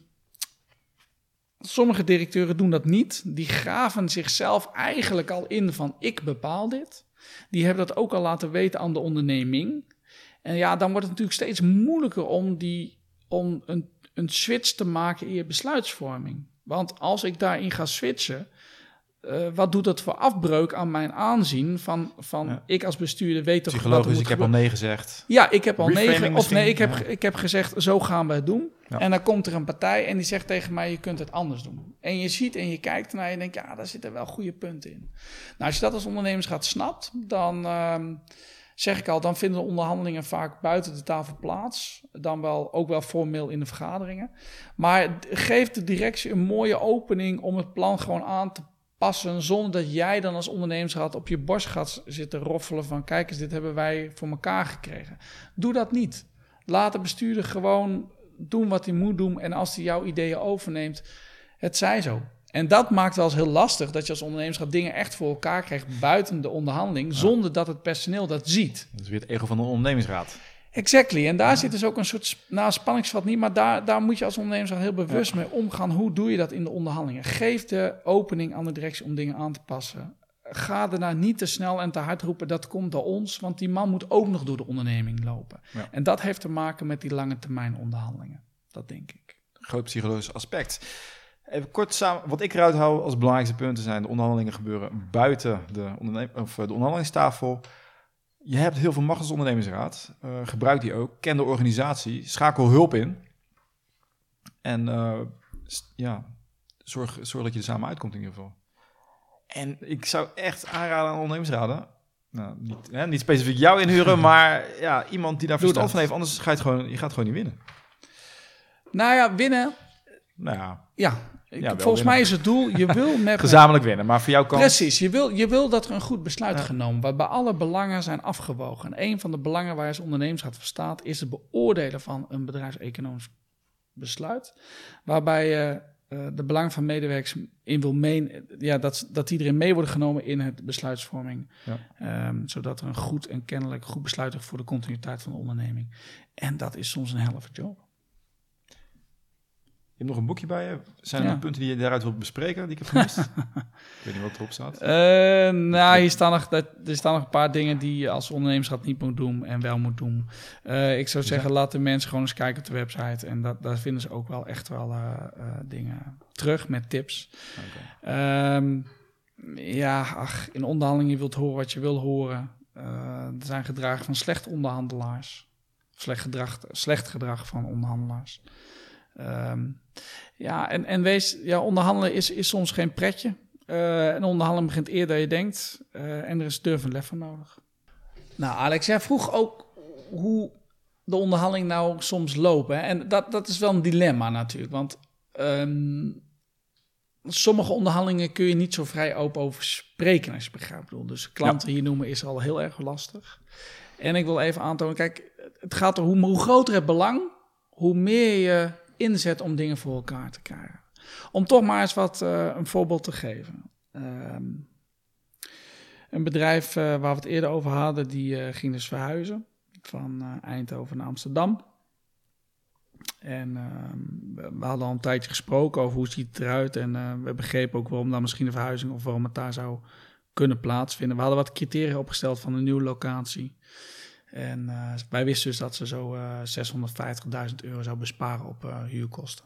sommige directeuren doen dat niet. Die graven zichzelf eigenlijk al in van ik bepaal dit. Die hebben dat ook al laten weten aan de onderneming. En ja, dan wordt het natuurlijk steeds moeilijker om, die, om een, een switch te maken in je besluitvorming. Want als ik daarin ga switchen, eh, wat doet dat voor afbreuk aan mijn aanzien van, van
Ja.
ik als bestuurder weet toch
Psychologisch,
moet
ik heb al nee gezegd.
Ja, ik heb al
Reframing
negen. Of nee, ik heb,
ja.
ik heb gezegd, zo gaan we het doen.
Ja.
En dan komt er een partij en die zegt tegen mij, je kunt het anders doen. En je ziet en je kijkt ernaar en je denkt, ja, daar zitten wel goede punten in. Nou, als je dat als ondernemersraad snapt, dan ehm, zeg ik al, dan vinden de onderhandelingen vaak buiten de tafel plaats. Dan wel, ook wel formeel in de vergaderingen. Maar d- geef de directie een mooie opening om het plan gewoon aan te passen... zonder dat jij dan als ondernemersraad op je borst gaat zitten roffelen van... kijk eens, dit hebben wij voor elkaar gekregen. Doe dat niet. Laat de bestuurder gewoon doen wat hij moet doen. En als hij jouw ideeën overneemt, het zij zo. En dat maakt wel eens heel lastig dat je als ondernemerschap dingen echt voor elkaar krijgt buiten de onderhandeling, zonder dat het personeel dat ziet.
Dat is weer het ego van de ondernemingsraad.
Exactly. En daar zit dus ook een soort nou, spanningsvat niet, maar daar, daar moet je als ondernemer heel bewust mee omgaan. Hoe doe je dat in de onderhandelingen? Geef de opening aan de directie om dingen aan te passen. Ga daarna niet te snel en te hard roepen, dat komt door ons, want die man moet ook nog door de onderneming lopen. En dat heeft te maken met die lange termijn onderhandelingen. Dat denk ik.
Groot psychologisch aspect. Even kort samen, wat ik eruit hou als belangrijkste punten zijn: de onderhandelingen gebeuren buiten de, of eh, de onderhandelingstafel. Je hebt heel veel macht als ondernemingsraad. Eh, gebruik die ook. Ken de organisatie. Schakel hulp in. En eh, ja, zorg, zorg dat je er samen uitkomt in ieder geval. En ik zou echt aanraden aan ondernemingsraden. Nou, niet, hè, niet specifiek jou inhuren, maar ja, iemand die daar verstand van heeft. Anders ga je het gewoon, je gaat het gewoon niet winnen.
Nou ja, winnen.
Nou ja,
Ja, ik-
Ja,
volgens mij is het doel, je wil met
gezamenlijk winnen. Maar voor jou kan
Precies, je wil, je wil dat er een goed besluit
Ja.
genomen wordt, waarbij alle belangen zijn afgewogen. En een van de belangen waar je als ondernemersraad voor staat, is het beoordelen van een bedrijfseconomisch besluit. Waarbij je eh, de belangen van medewerkers in wil meen, ja, dat, dat iedereen mee wordt genomen in het besluitvorming.
Ja.
Ehm, zodat er een goed en kennelijk goed besluit is voor de continuïteit van de onderneming. En dat is soms een helft job.
Je hebt nog een boekje bij je. Zijn er
Ja.
nog punten die je daaruit wilt bespreken die ik heb gemist? ik weet niet wat erop staat.
Eh, nou, hier staan, nog, dat, er staan nog een paar dingen die je als ondernemerschap niet moet doen en wel moet doen. Eh, ik zou zeggen, laat de mensen gewoon eens kijken op de website. En dat, daar vinden ze ook wel echt wel eh, dingen terug met tips. Ehm, ja, ach, in onderhandelingen je wilt horen wat je wil horen. Er zijn gedragen van slechte onderhandelaars. Slecht gedrag, slecht gedrag van onderhandelaars. Ehm, ja, en, en wees, ja, onderhandelen is, is soms geen pretje. Eh en onderhandelen begint eerder dan je denkt. Eh, en er is durf en lef voor nodig. Nou, Alex, jij vroeg ook hoe de onderhandeling nou soms lopen. hè. En dat, dat is wel een dilemma natuurlijk. Want ehm, sommige onderhandelingen kun je niet zo vrij open over spreken, als je begrijpt. Ik bedoel, Dus klanten hier noemen is al heel erg lastig. En ik wil even aantonen, kijk, het gaat er hoe, hoe groter het belang, hoe meer je inzet om dingen voor elkaar te krijgen. Om toch maar eens wat eh, een voorbeeld te geven. Ehm, een bedrijf eh, waar we het eerder over hadden, die eh, ging dus verhuizen van Eindhoven naar Amsterdam. En ehm, we, hadden al een tijdje gesproken over hoe ziet het eruit. En we begrepen ook waarom dan misschien een verhuizing of waarom het daar zou kunnen plaatsvinden. We hadden wat criteria opgesteld van een nieuwe locatie. En eh, wij wisten dus dat ze zo eh 650.000 euro zou besparen op eh, huurkosten.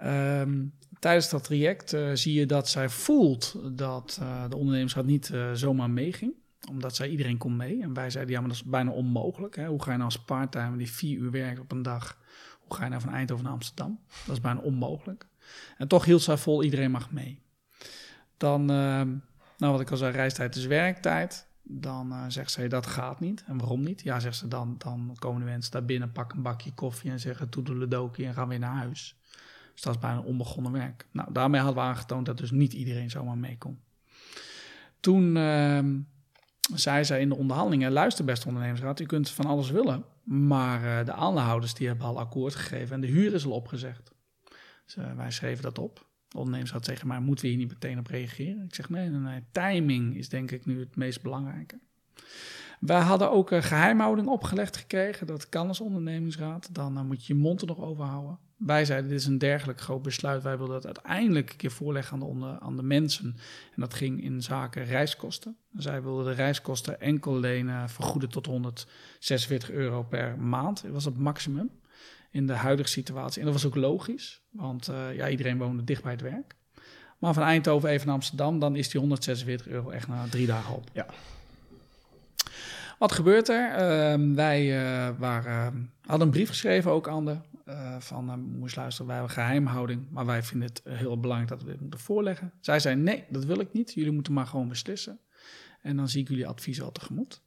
Ehm, tijdens dat traject eh, zie je dat zij voelt dat eh, de ondernemersraad niet eh, zomaar meeging. Omdat zij iedereen kon mee. En wij zeiden, ja, maar dat is bijna onmogelijk. Hè? Hoe ga je nou als parttime die vier uur werkt op een dag... hoe ga je nou van Eindhoven naar Amsterdam? Dat is bijna onmogelijk. En toch hield zij vol, iedereen mag mee. Dan, ehm, nou wat ik al zei, reistijd is werktijd. Dan eh, zegt zij, dat gaat niet. En waarom niet? Ja, zegt ze, dan, dan komen de mensen daar binnen, pakken een bakje koffie... en zeggen toedeledokie en gaan weer naar huis. Dus dat is bijna onbegonnen werk. Nou, daarmee hadden we aangetoond dat dus niet iedereen zomaar mee kon. Toen ehm, zei zij in de onderhandelingen... luister beste ondernemersraad, u kunt van alles willen... maar eh, de aandeelhouders die hebben al akkoord gegeven... en de huur is al opgezegd. Dus eh, wij schreven dat op. De ondernemersraad tegen mij, moeten we hier niet meteen op reageren? Ik zeg, nee, nee. Timing is denk ik nu het meest belangrijke. Wij hadden ook een geheimhouding opgelegd gekregen. Dat kan als ondernemingsraad. Dan eh, moet je je mond er nog over houden. Wij zeiden, dit is een dergelijk groot besluit. Wij willen dat uiteindelijk een keer voorleggen aan de, aan de mensen. En dat ging in zaken reiskosten. Zij wilden de reiskosten enkel alleen eh, vergoeden tot 146 euro per maand. Dat was het maximum in de huidige situatie. En dat was ook logisch, want eh, ja, iedereen woonde dicht bij het werk. Maar van Eindhoven even naar Amsterdam, dan is die 146 euro echt na drie dagen op.
Ja.
Wat gebeurt er? Ehm, wij eh, waren, hadden een brief geschreven ook aan de eh, van, uh, moest luisteren, wij hebben geheimhouding, maar wij vinden het heel belangrijk dat we dit moeten voorleggen. Zij zei, nee, dat wil ik niet. Jullie moeten maar gewoon beslissen. En dan zie ik jullie advies al tegemoet.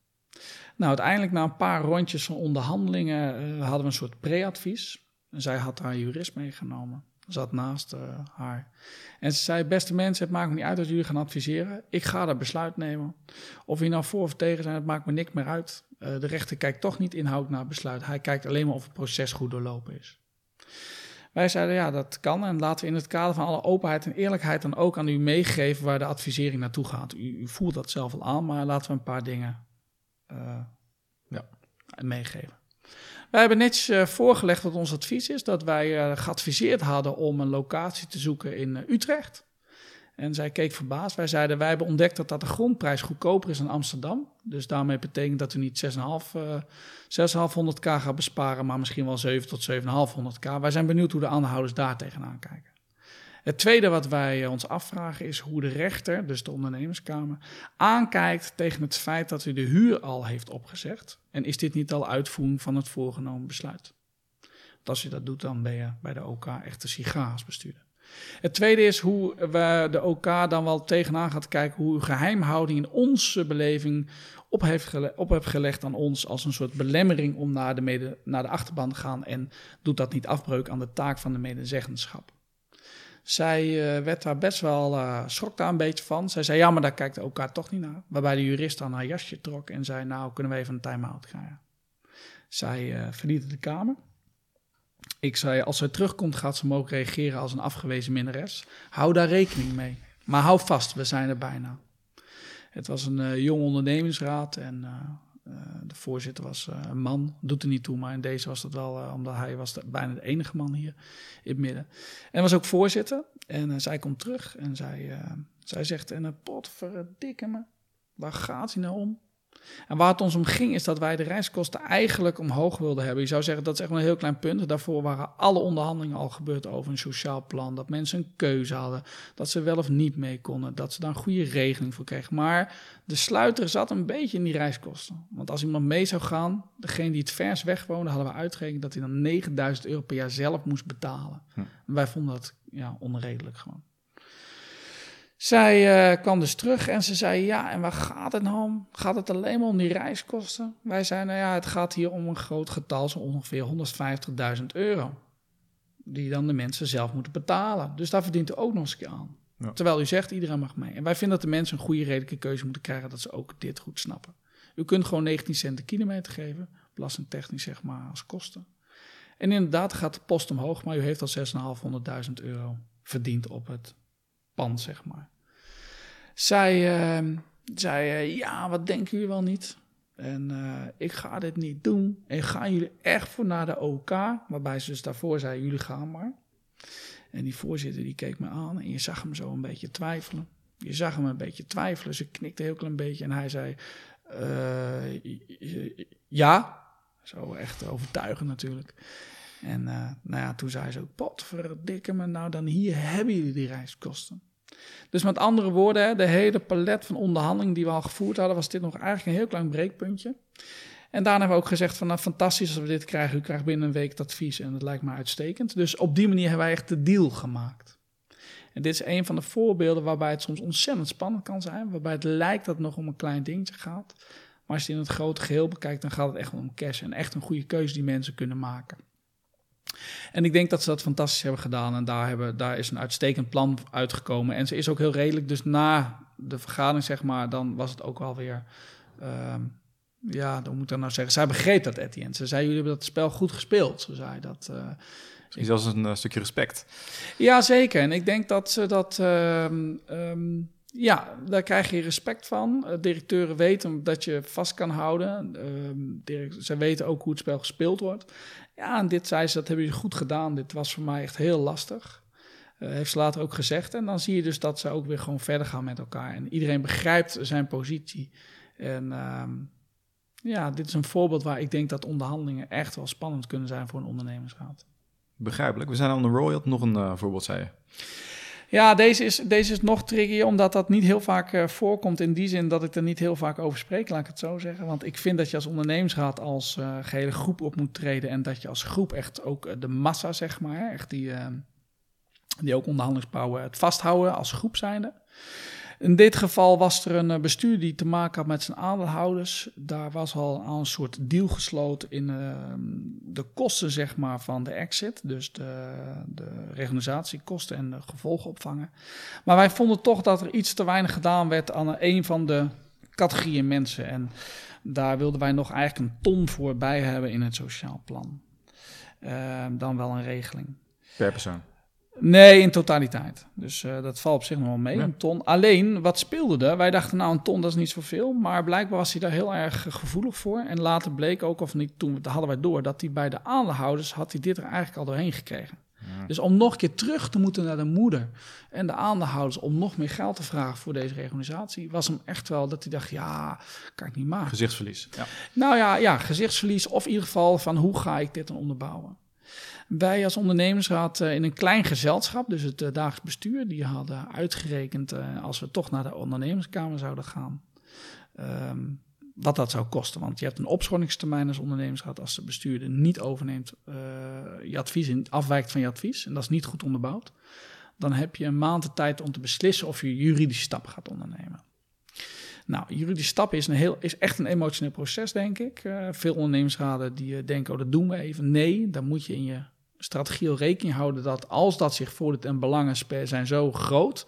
Nou, uiteindelijk na een paar rondjes van onderhandelingen uh, hadden we een soort pre-advies. Zij had haar jurist meegenomen. zat naast haar. En ze zei, beste mensen, het maakt me niet uit dat jullie gaan adviseren. Ik ga dat besluit nemen. Of je nou voor of tegen zijn, het maakt me niks meer uit. de rechter kijkt toch niet inhoudelijk naar het besluit. Hij kijkt alleen maar of het proces goed doorlopen is. Wij zeiden ja, dat kan. En laten we in het kader van alle openheid en eerlijkheid dan ook aan u meegeven waar de advisering naartoe gaat. U, u voelt dat zelf al aan, maar laten we een paar dingen ja. meegeven. Wij hebben netjes uh, voorgelegd wat ons advies is. Dat wij uh, geadviseerd hadden om een locatie te zoeken in Utrecht. En zij keek verbaasd. Wij zeiden, wij hebben ontdekt dat, dat de grondprijs goedkoper is dan Amsterdam. Dus daarmee betekent dat u niet 6,5, uh, 6,500k gaat besparen, maar misschien wel 7 tot 7,500k. Wij zijn benieuwd hoe de aandeelhouders daar tegenaan kijken. Het tweede wat wij ons afvragen is hoe de rechter, dus de ondernemerskamer, aankijkt tegen het feit dat u de huur al heeft opgezegd. En is dit niet al uitvoering van het voorgenomen besluit? Want als je dat doet, dan ben je bij de OK echt een sigaasbestuurder. Het tweede is hoe we de OK dan wel tegenaan gaat kijken hoe geheimhouding in onze beleving op heeft, op heeft gelegd aan ons als een soort belemmering om naar de, mede, naar de achterban te gaan en doet dat niet afbreuk aan de taak van de medezeggenschap. Zij uh, werd daar best wel, uh, schrok daar een beetje van. Zij zei, ja, maar daar kijkt OK toch niet naar. Waarbij de jurist dan haar jasje trok en zei, nou, kunnen we even een time-out krijgen. Zij uh, verlieten de kamer. Ik zei, als zij terugkomt, gaat ze mogen reageren als een afgewezen minnares. Hou daar rekening mee. Maar hou vast, we zijn er bijna. Het was een jong ondernemingsraad en de voorzitter was een man. Doet er niet toe, maar in deze was dat wel, omdat hij was bijna de enige man hier in het midden. En was ook voorzitter. En zij komt terug en zij, zij zegt, en een pot verdikke me. Waar gaat hij nou om? En waar het ons om ging, is dat wij de reiskosten eigenlijk omhoog wilden hebben. Je zou zeggen, dat is echt een heel klein punt. Daarvoor waren alle onderhandelingen al gebeurd over een sociaal plan. Dat mensen een keuze hadden. Dat ze wel of niet mee konden. Dat ze daar een goede regeling voor kregen. Maar de sluiter zat een beetje in die reiskosten. Want als iemand mee zou gaan, degene die het vers weg woonde, hadden we uitgerekend dat hij dan 9000 euro per jaar zelf moest betalen. Hm. En wij vonden dat ja, onredelijk gewoon. Zij uh, kwam dus terug en ze zei: Ja, en waar gaat het nou om? Gaat het alleen maar om die reiskosten? Wij zeiden: Nou ja, het gaat hier om een groot getal, zo ongeveer 150.000 euro. Die dan de mensen zelf moeten betalen. Dus daar verdient u ook nog eens een keer aan. Terwijl u zegt: iedereen mag mee. En wij vinden dat de mensen een goede redelijke keuze moeten krijgen, dat ze ook dit goed snappen. U kunt gewoon 19 cent de kilometer geven, belastingtechnisch zeg maar als kosten. En inderdaad gaat de post omhoog, maar u heeft al 6.500.000 euro verdiend op het pand, zeg maar. Zij uh, zei, uh, ja, wat denken jullie wel niet? En uh, ik ga dit niet doen. En gaan jullie echt voor naar de OK? Waarbij ze dus daarvoor zei, jullie gaan maar. En die voorzitter die keek me aan en je zag hem zo een beetje twijfelen. Je zag hem een beetje twijfelen. Ze knikte heel klein beetje en hij zei, uh, ja. Zo echt overtuigend natuurlijk. En nou ja, toen zei ze ook, potverdikke me, nou dan hier hebben jullie die reiskosten. Dus met andere woorden, de hele palet van onderhandelingen die we al gevoerd hadden, was dit nog eigenlijk een heel klein breekpuntje. En daarna hebben we ook gezegd van nou fantastisch als we dit krijgen. U krijgt binnen een week het advies en dat lijkt me uitstekend. Dus op die manier hebben wij echt de deal gemaakt. En dit is een van de voorbeelden waarbij het soms ontzettend spannend kan zijn. Waarbij het lijkt dat het nog om een klein dingetje gaat. Maar als je het in het grote geheel bekijkt, dan gaat het echt om cash. En echt een goede keuze die mensen kunnen maken. En ik denk dat ze dat fantastisch hebben gedaan. En daar, hebben, daar is een uitstekend plan uitgekomen. En ze is ook heel redelijk. Dus na de vergadering, zeg maar, dan was het ook wel weer. Uh, ja, dan moet ik dan nou zeggen. Zij begreep dat, Etienne. Ze zei: Jullie hebben dat spel goed gespeeld. Ze zei dat. Uh,
Misschien zelfs een uh, stukje respect.
Ja, zeker. En ik denk dat ze dat. Um, um, ja, daar krijg je respect van. Uh, directeuren weten dat je vast kan houden. Ze weten ook hoe het spel gespeeld wordt. Ja, en dit zei ze, dat hebben jullie goed gedaan. Dit was voor mij echt heel lastig. Uh, heeft ze later ook gezegd. En dan zie je dus dat ze ook weer gewoon verder gaan met elkaar. En iedereen begrijpt zijn positie. En uh, ja, dit is een voorbeeld waar ik denk dat onderhandelingen echt wel spannend kunnen zijn voor een ondernemingsraad.
Begrijpelijk. We zijn aan de Royal. Nog een uh, voorbeeld, zei je.
Ja, deze is, deze is nog trickier, omdat dat niet heel vaak uh, voorkomt. In die zin dat ik er niet heel vaak over spreek, laat ik het zo zeggen. Want ik vind dat je als ondernemingsraad als uh, gehele groep op moet treden. En dat je als groep echt ook uh, de massa, zeg maar, echt die, die ook onderhandelingsbouwen, het vasthouden als groep zijnde. In dit geval was er een eh, bestuur die te maken had met zijn aandeelhouders. Daar was al een soort deal gesloten in ehm, de kosten zeg maar, van de exit. Dus de, de reorganisatiekosten en de gevolgen opvangen. Maar wij vonden toch dat er iets te weinig gedaan werd aan een van de categorieën mensen. En daar wilden wij nog eigenlijk een ton voor bij hebben in het sociaal plan. Ehm, dan wel een regeling.
Per persoon.
Nee, in totaliteit. Dus uh, dat valt op zich nog wel mee,
Ja.
een ton. Alleen, wat speelde er? Wij dachten, nou, een ton, dat is niet zoveel. Maar blijkbaar was hij daar heel erg eh, gevoelig voor. En later bleek ook, of niet, toen hadden wij door... dat hij bij de aandeelhouders had hij dit er eigenlijk al doorheen gekregen. Dus om nog een keer terug te moeten naar de moeder en de aandeelhouders... om nog meer geld te vragen voor deze reorganisatie... was hem echt wel dat hij dacht, ja, kan ik niet maken.
Gezichtsverlies. Ja.
Nou ja, ja, gezichtsverlies of in ieder geval van hoe ga ik dit dan onderbouwen. Wij als ondernemersraad eh, in een klein gezelschap, dus het eh, dagelijks bestuur, die hadden uitgerekend eh, als we toch naar de ondernemerskamer zouden gaan, ehm, wat dat zou kosten. Want je hebt een opschortingstermijn als ondernemersraad als de bestuurder niet overneemt je advies, in, afwijkt van je advies, en dat is niet goed onderbouwd. Dan heb je een maand de tijd om te beslissen of je juridische stap gaat ondernemen. Nou, juridische stap is, een heel, is echt een emotioneel proces, denk ik. Veel ondernemersraden die denken, oh, dat doen we even. Nee, dan moet je in je strategie rekening houden dat als dat zich voordoet en belangen zijn zo groot,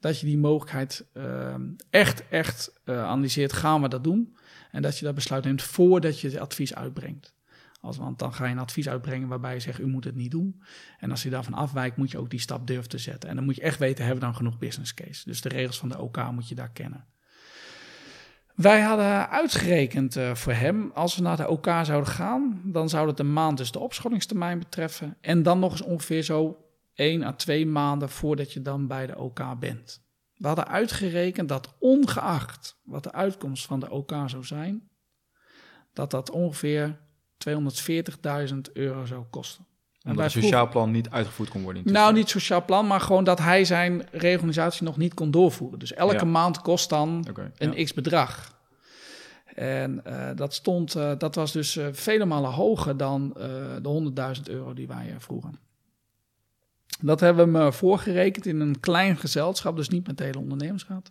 dat je die mogelijkheid eh, echt, echt eh, analyseert, gaan we dat doen? En dat je dat besluit neemt voordat je het advies uitbrengt. Als, want dan ga je een advies uitbrengen waarbij je zegt, u moet het niet doen. En als je daarvan afwijkt, moet je ook die stap durven te zetten. En dan moet je echt weten, hebben we dan genoeg business case? Dus de regels van de OK moet je daar kennen. Wij hadden uitgerekend eh, voor hem, als we naar de OK zouden gaan, dan zou het een maand dus de opschottingstermijn betreffen. En dan nog eens ongeveer zo één à twee maanden voordat je dan bij de OK bent. We hadden uitgerekend dat ongeacht wat de uitkomst van de OK zou zijn, dat dat ongeveer 240.000 euro zou kosten. En
Omdat het sociaal plan niet uitgevoerd kon worden.
nou, niet sociaal plan, maar gewoon dat hij zijn reorganisatie nog niet kon doorvoeren. Dus elke
Ja.
maand kost dan een
ja.
x bedrag. En eh, dat, stond, eh, dat was dus eh, vele malen hoger dan de 100.000 euro die wij vroegen. Dat hebben we eh, voorgerekend in een klein gezelschap, dus niet met de hele ondernemersraad.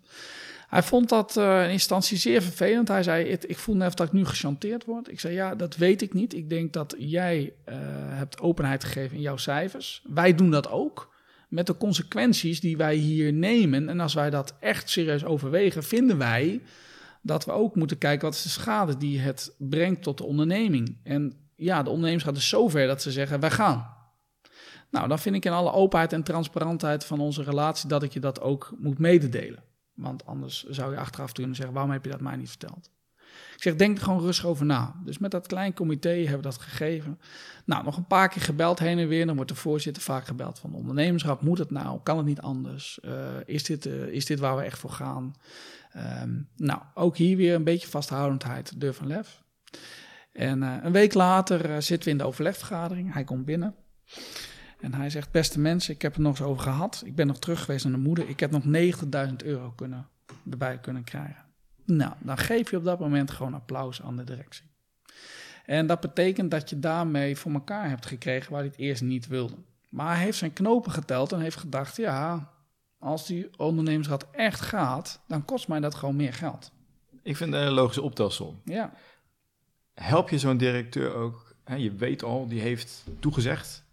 Hij vond dat eh, in instantie zeer vervelend. Hij zei, "Het- ik voel net dat ik nu gechanteerd word. Ik zei, ja, dat weet ik niet. Ik denk dat jij eh, hebt openheid gegeven in jouw cijfers. Wij doen dat ook. Met de consequenties die wij hier nemen. En als wij dat echt serieus overwegen, vinden wij dat we ook moeten kijken wat is de schade die het brengt tot de onderneming. En ja, de ondernemers gaat dus zover dat ze zeggen, wij gaan. Nou, dan vind ik in alle openheid en transparantheid van onze relatie dat ik je dat ook moet mededelen. Want anders zou je achteraf kunnen zeggen, waarom heb je dat mij niet verteld? Ik zeg, denk er gewoon rustig over na. Dus met dat klein comité hebben we dat gegeven. Nou, nog een paar keer gebeld heen en weer. Dan wordt de voorzitter vaak gebeld van de ondernemerschap. Moet het nou? Kan het niet anders? Eh, is, dit, eh, is dit waar we echt voor gaan? Ehm, nou, ook hier weer een beetje vasthoudendheid, durf en lef. En eh, een week later zitten we in de overlegvergadering. Hij komt binnen. En hij zegt, beste mensen, ik heb het nog eens over gehad. Ik ben nog terug geweest naar de moeder. Ik heb nog 90.000 euro kunnen, erbij kunnen krijgen. Nou, dan geef je op dat moment gewoon applaus aan de directie. En dat betekent dat je daarmee voor elkaar hebt gekregen waar hij het eerst niet wilde. Maar hij heeft zijn knopen geteld en heeft gedacht, ja, als die ondernemersraad echt gaat, dan kost mij dat gewoon meer geld.
Ik vind het een logische optelsom.
Ja,
Help je zo'n directeur ook? Hè, je weet al, die heeft toegezegd.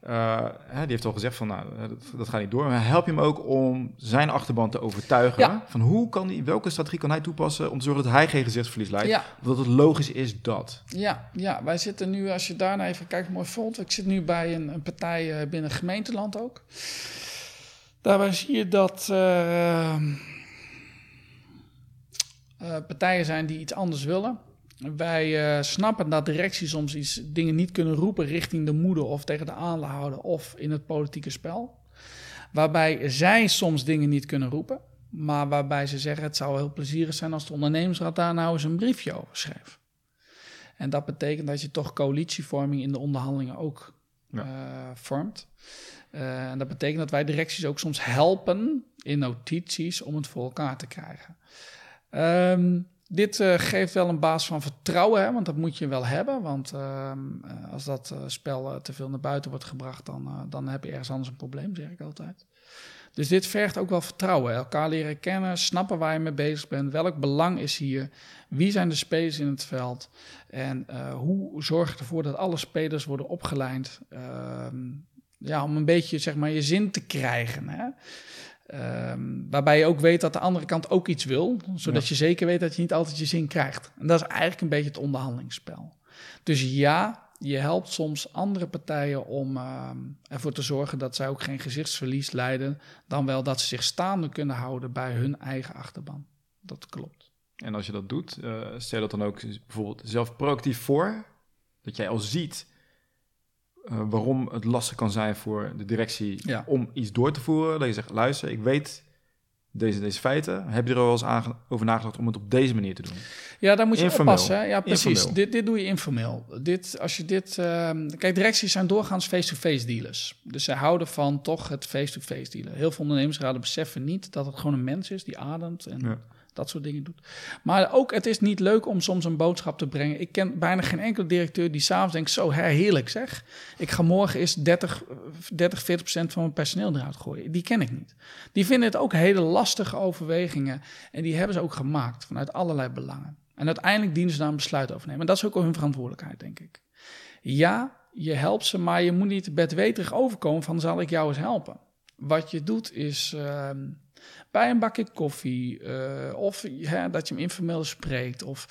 Eh, die heeft al gezegd van, nou, eh, dat, dat gaat niet door. Maar help je hem ook om zijn achterban te overtuigen?
Ja.
Van hoe kan hij, welke strategie kan hij toepassen om te zorgen dat hij geen gezichtsverlies leidt?
ja,
Dat het logisch is dat.
ja, ja, wij zitten nu, als je daarna even kijkt, mooi vond. Ik zit nu bij een, een partij eh, binnen gemeenteland ook. Daarbij zie je dat partijen zijn die iets anders willen. Wij eh, snappen dat directies soms iets, dingen niet kunnen roepen richting de moeder of tegen de aandeelhouder of in het politieke spel. Waarbij zij soms dingen niet kunnen roepen, maar waarbij ze zeggen het zou heel plezierig zijn als de ondernemersraad daar nou eens een briefje over schreef. En dat betekent dat je toch coalitievorming in de onderhandelingen ook
Ja.
eh, vormt. Eh, en dat betekent dat wij directies ook soms helpen in notities om het voor elkaar te krijgen. Ehm, dit eh, geeft wel een baas van vertrouwen, hè, want dat moet je wel hebben. Want ehm, eh, als dat eh, spel te veel naar buiten wordt gebracht, dan, dan heb je ergens anders een probleem, zeg ik altijd. Dus dit vergt ook wel vertrouwen. Elkaar leren kennen, snappen waar je mee bezig bent. Welk belang is hier? Wie zijn de spelers in het veld? En hoe zorg je ervoor dat alle spelers worden opgeleid? Ehm, ja, om een beetje zeg maar, je zin te krijgen. Hè? Um, waarbij je ook weet dat de andere kant ook iets wil, zodat je zeker weet dat je niet altijd je zin krijgt. En dat is eigenlijk een beetje het onderhandelingsspel. Dus ja, je helpt soms andere partijen om uh, ervoor te zorgen dat zij ook geen gezichtsverlies lijden, dan wel dat ze zich staande kunnen houden bij hun eigen achterban. Dat klopt.
En als je dat doet, uh, stel dat dan ook bijvoorbeeld zelf proactief voor, dat jij al ziet uh, waarom het lastig kan zijn voor de directie
Ja.
om iets door te voeren. Dat je zegt, luister, ik weet deze, deze feiten. Heb je er wel eens over nagedacht om het op deze manier te doen?
Ja, daar moet je
Informeel.
oppassen. hè. Ja, precies.
Informeel.
Dit, dit doe je informeel. Dit, als je dit, ehm, kijk, directies zijn doorgaans face-to-face dealers. Dus zij houden van toch het face-to-face dealen. Heel veel ondernemersraden beseffen niet dat het gewoon een mens is die ademt en
Ja.
Dat soort dingen doet. Maar ook, het is niet leuk om soms een boodschap te brengen. Ik ken bijna geen enkele directeur die s'avonds denkt, zo heerlijk zeg. Ik ga morgen eens 30, eh, 30 40 procent van mijn personeel eruit gooien. Die ken ik niet. Die vinden het ook hele lastige overwegingen. En die hebben ze ook gemaakt vanuit allerlei belangen. En uiteindelijk dienen ze daar een besluit over nemen. En dat is ook hun verantwoordelijkheid, denk ik. Ja, je helpt ze, maar je moet niet bedweterig overkomen van zal ik jou eens helpen. Wat je doet is ehm, bij een bakje koffie eh, of dat je hem informeel spreekt of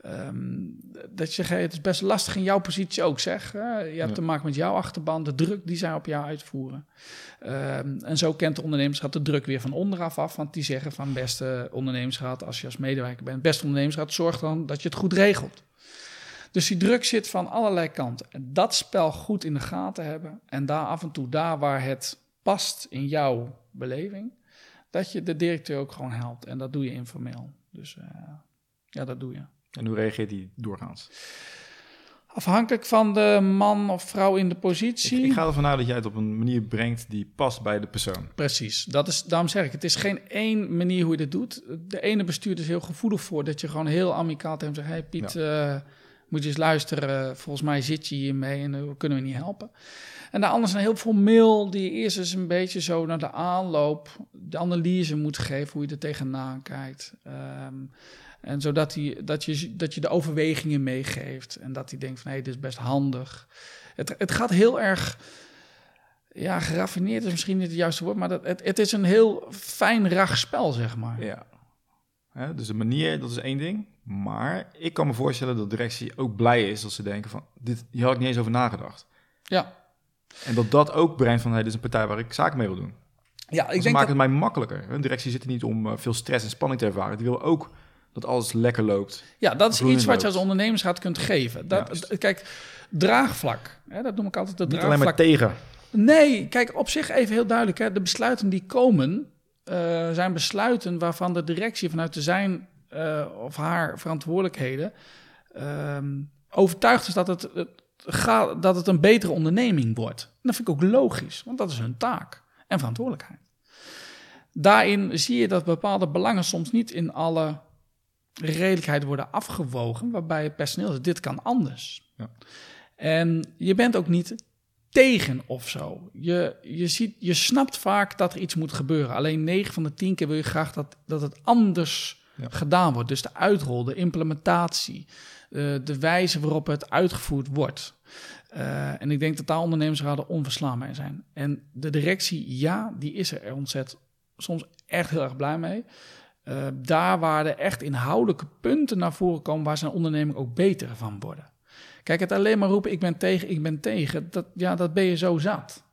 ehm, dat je het is best lastig in jouw positie ook zeg. je hebt
Ja.
te maken met jouw achterban, de druk die zij op jou uitvoeren. Ehm, en zo kent de ondernemersraad de druk weer van onderaf af, want die zeggen van beste ondernemersraad, als je als medewerker bent, beste ondernemersraad, zorg dan dat je het goed regelt. Dus die druk zit van allerlei kanten. En dat spel goed in de gaten hebben. En daar af en toe, daar waar het past in jouw beleving, dat je de directeur ook gewoon helpt. En dat doe je informeel. Dus eh, ja, dat doe je.
En hoe reageert die doorgaans?
Afhankelijk van de man of vrouw in de positie.
ik ga ervan uit dat jij het op een manier brengt die past bij de persoon.
Precies, dat is, daarom zeg ik, het is geen één manier hoe je dit doet. De ene bestuurder is heel gevoelig voor dat je gewoon heel amicaal tegen hem zegt: Hey Piet, eh, moet je eens luisteren, volgens mij zit je hiermee en dan kunnen we niet helpen. En de anderen zijn heel formeel, die eerst eens een beetje zo naar de aanloop, de analyse moet geven, hoe je er tegenaan kijkt. Ehm, en zodat hij, dat, je, dat je de overwegingen meegeeft en dat hij denkt van hé, hey, dit is best handig. Het, het gaat heel erg ja, geraffineerd is misschien niet het juiste woord, maar dat, het, het is een heel fijn rag spel, zeg maar.
Ja. Hè, dus de manier, dat is één ding. Maar ik kan me voorstellen dat de directie ook blij is als ze denken van... Dit, hier had ik niet eens over nagedacht.
Ja,
En dat dat ook brengt van... Hey, dit is een partij waar ik zaken mee wil doen.
ja
Ik
ik
ze
denk
maken
dat,
het mij makkelijker. Een directie zit er niet om eh, veel stress en spanning te ervaren. Die wil ook dat alles lekker loopt.
ja, dat is iets wat je als ondernemersraad kunt geven. Dat, kijk, draagvlak, hè, dat noem ik altijd het
Niet alleen maar tegen.
Nee, kijk, op zich even heel duidelijk. Hè, de besluiten die komen, eh, zijn besluiten waarvan de directie vanuit de zijn eh, of haar verantwoordelijkheden ehm, overtuigd is dat het, het, gaat, dat het een betere onderneming wordt. En dat vind ik ook logisch, want dat is hun taak en verantwoordelijkheid. Daarin zie je dat bepaalde belangen soms niet in alle redelijkheid worden afgewogen, waarbij het personeel zegt, dit kan anders.
Ja.
En je bent ook niet tegen of zo. Je, je, ziet, je snapt vaak dat er iets moet gebeuren. Alleen 9 van de 10 keer wil je graag dat, dat het anders Gedaan wordt. Dus de uitrol, de implementatie, eh, de wijze waarop het uitgevoerd wordt. Eh, en ik denk dat daar ondernemersraden onverslaanbaar zijn. En de directie, ja, die is er ontzettend soms echt heel erg blij mee. Eh, daar waar er echt inhoudelijke punten naar voren komen waar zijn onderneming ook beter van worden. Kijk, het alleen maar roepen, ik ben tegen, ik ben tegen, dat, ja, dat ben je zo zat.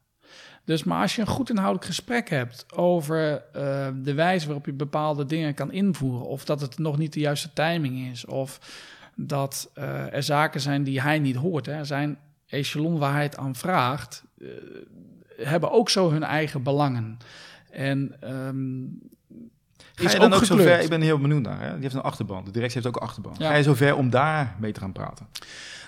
Dus, maar als je een goed inhoudelijk gesprek hebt over eh, de wijze waarop je bepaalde dingen kan invoeren, of dat het nog niet de juiste timing is, of dat eh, er zaken zijn die hij niet hoort, hè, zijn echelon waar hij het aan vraagt, eh, hebben ook zo hun eigen belangen. En ehm,
Ga je dan ook,
ook
zo ver?
gekleurd.
Ik ben heel benieuwd naar. Hè? Die heeft een achterban. De directie heeft ook een achterban.
Ja.
Ga je zo ver om daar mee te gaan praten?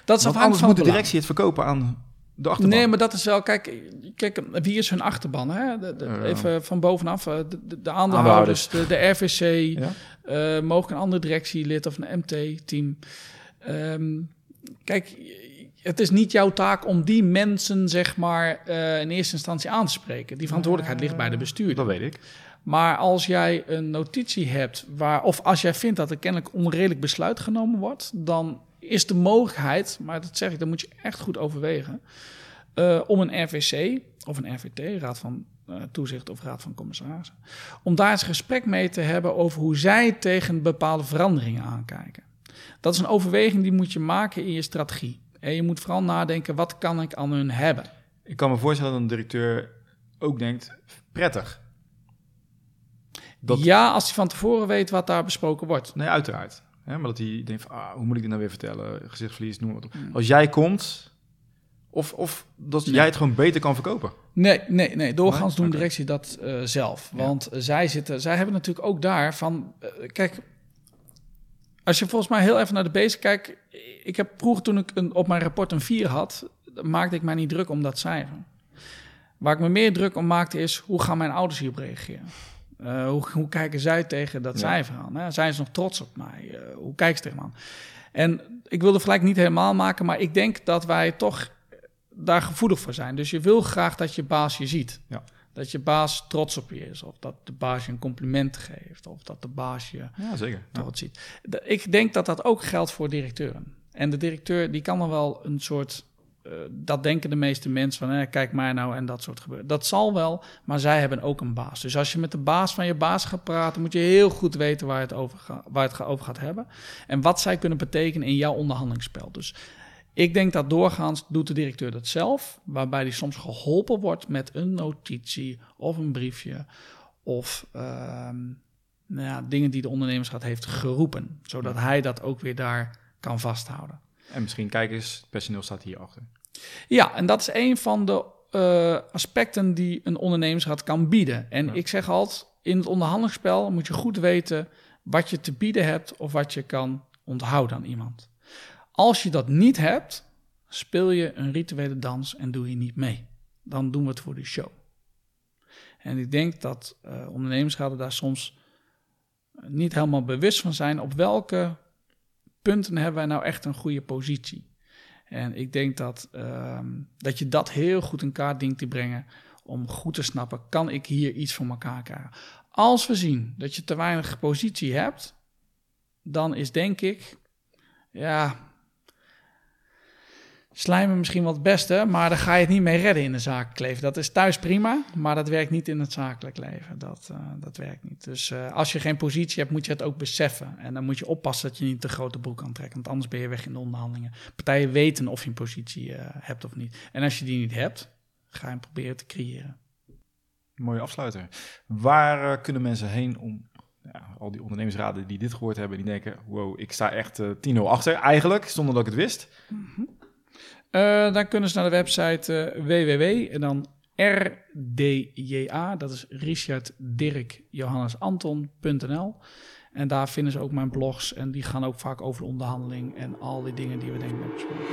dat is afhankelijk
anders
van
moet de directie het verkopen aan de achterban.
Nee, maar dat is wel, kijk, kijk wie is hun achterban? Hè? De, de-
Ja.
Even van bovenaf, eh, de, de, de aandeelhouders, de, de RVC,
Ja?
eh, mogelijk een andere directielid of een MT-team. Ehm, kijk, het is niet jouw taak om die mensen, zeg maar, eh, in eerste instantie aan te spreken. Die verantwoordelijkheid ligt bij de bestuurder.
Dat weet ik.
Maar als jij een notitie hebt, waar, of als jij vindt dat er kennelijk onredelijk besluit genomen wordt, dan is de mogelijkheid, maar dat zeg ik, dan moet je echt goed overwegen, eh, om een RVC of een RVT, Raad van eh, Toezicht of Raad van Commissarissen, om daar eens gesprek mee te hebben over hoe zij tegen bepaalde veranderingen aankijken. Dat is een overweging die moet je maken in je strategie. En je moet vooral nadenken, wat kan ik aan hun hebben?
Ik kan me voorstellen dat een directeur ook denkt, prettig. Dat-
Ja, als hij van tevoren weet wat daar besproken wordt.
Nee, uiteraard. Hè, maar dat hij denkt van, ah, hoe moet ik dit nou weer vertellen? Gezichtsverlies, noem maar op.
Hmm.
Als jij komt, of, of dat
Nee.
jij het gewoon beter kan verkopen.
Nee, nee, nee. Doorgaans
Nee?
doen
Oké.
directie dat eh, zelf. Want eh, zij zitten, zij hebben natuurlijk ook daar van. eh, kijk, als je volgens mij heel even naar de basic kijkt. Ik heb vroeger toen ik een, op mijn rapport een 4 had, maakte ik mij niet druk om dat cijfer. Waar ik me meer druk om maakte is hoe gaan mijn ouders hierop reageren? Eh, hoe, hoe kijken zij tegen dat
Ja.
cijfer aan? Hè? Zijn ze nog trots op mij? Eh, hoe kijken ze tegen me aan? En ik wil de vergelijk niet helemaal maken, maar ik denk dat wij toch daar gevoelig voor zijn. Dus je wil graag dat je baas je ziet.
Ja.
Dat je baas trots op je is. Of dat de baas je een compliment geeft. Of dat de baas je
Ja, zeker.
Trots ziet. Ik denk dat dat ook geldt voor directeuren. En de directeur die kan dan wel een soort... eh, dat denken de meeste mensen van, eh, kijk maar nou en dat soort gebeuren. Dat zal wel, maar zij hebben ook een baas. Dus als je met de baas van je baas gaat praten, moet je heel goed weten waar het over, ga, waar het over gaat hebben. En wat zij kunnen betekenen in jouw onderhandelingsspel. Dus ik denk dat doorgaans doet de directeur dat zelf, waarbij die soms geholpen wordt met een notitie of een briefje of ehm, nou ja, dingen die de ondernemersraad heeft geroepen, zodat hij dat ook weer daar kan vasthouden.
En misschien, kijk eens, het personeel staat hierachter.
Ja, en dat is een van de eh, aspecten die een ondernemersraad kan bieden. En
Ja.
ik zeg altijd, in het onderhandelingsspel moet je goed weten wat je te bieden hebt of wat je kan onthouden aan iemand. Als je dat niet hebt, speel je een rituele dans en doe je niet mee. Dan doen we het voor de show. En ik denk dat eh ondernemersraden daar soms niet helemaal bewust van zijn op welke punten hebben wij nou echt een goede positie. En ik denk dat, ehm, dat je dat heel goed in kaart dient te brengen om goed te snappen, kan ik hier iets voor elkaar krijgen? Als we zien dat je te weinig positie hebt, dan is denk ik, ja, slijmen misschien wel het beste, maar dan ga je het niet mee redden in de zakelijk leven. Dat is thuis prima, maar dat werkt niet in het zakelijk leven. Dat, eh, dat werkt niet. Dus eh, als je geen positie hebt, moet je het ook beseffen. En dan moet je oppassen dat je niet te grote broek aantrekt, want anders ben je weg in de onderhandelingen. Partijen weten of je een positie eh, hebt of niet. En als je die niet hebt, ga je hem proberen te creëren.
Mooie afsluiter. Waar kunnen mensen heen om ja, al die ondernemersraden die dit gehoord hebben, die denken, wow, ik sta echt eh 10-0 achter eigenlijk, zonder dat ik het wist.
Eh, dan kunnen ze naar de website eh, www en dan rdja, dat is Richard Dirk Johannes Anton.nl. En daar vinden ze ook mijn blogs en die gaan ook vaak over de onderhandeling en al die dingen die we denk ik hebben besproken.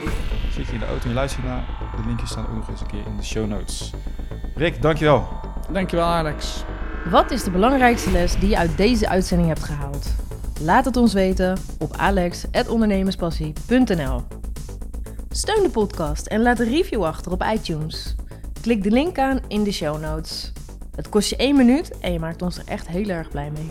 Zit je in de auto en je luistert naar, de linkjes staan ook nog eens een keer in de show notes. Rick, dankjewel.
Dankjewel Alex.
Wat is de belangrijkste les die je uit deze uitzending hebt gehaald? Laat het ons weten op alex.ondernemerspassie.nl Steun de podcast en laat een review achter op iTunes. Klik de link aan in de show notes. Het kost je één minuut en je maakt ons er echt heel erg blij mee.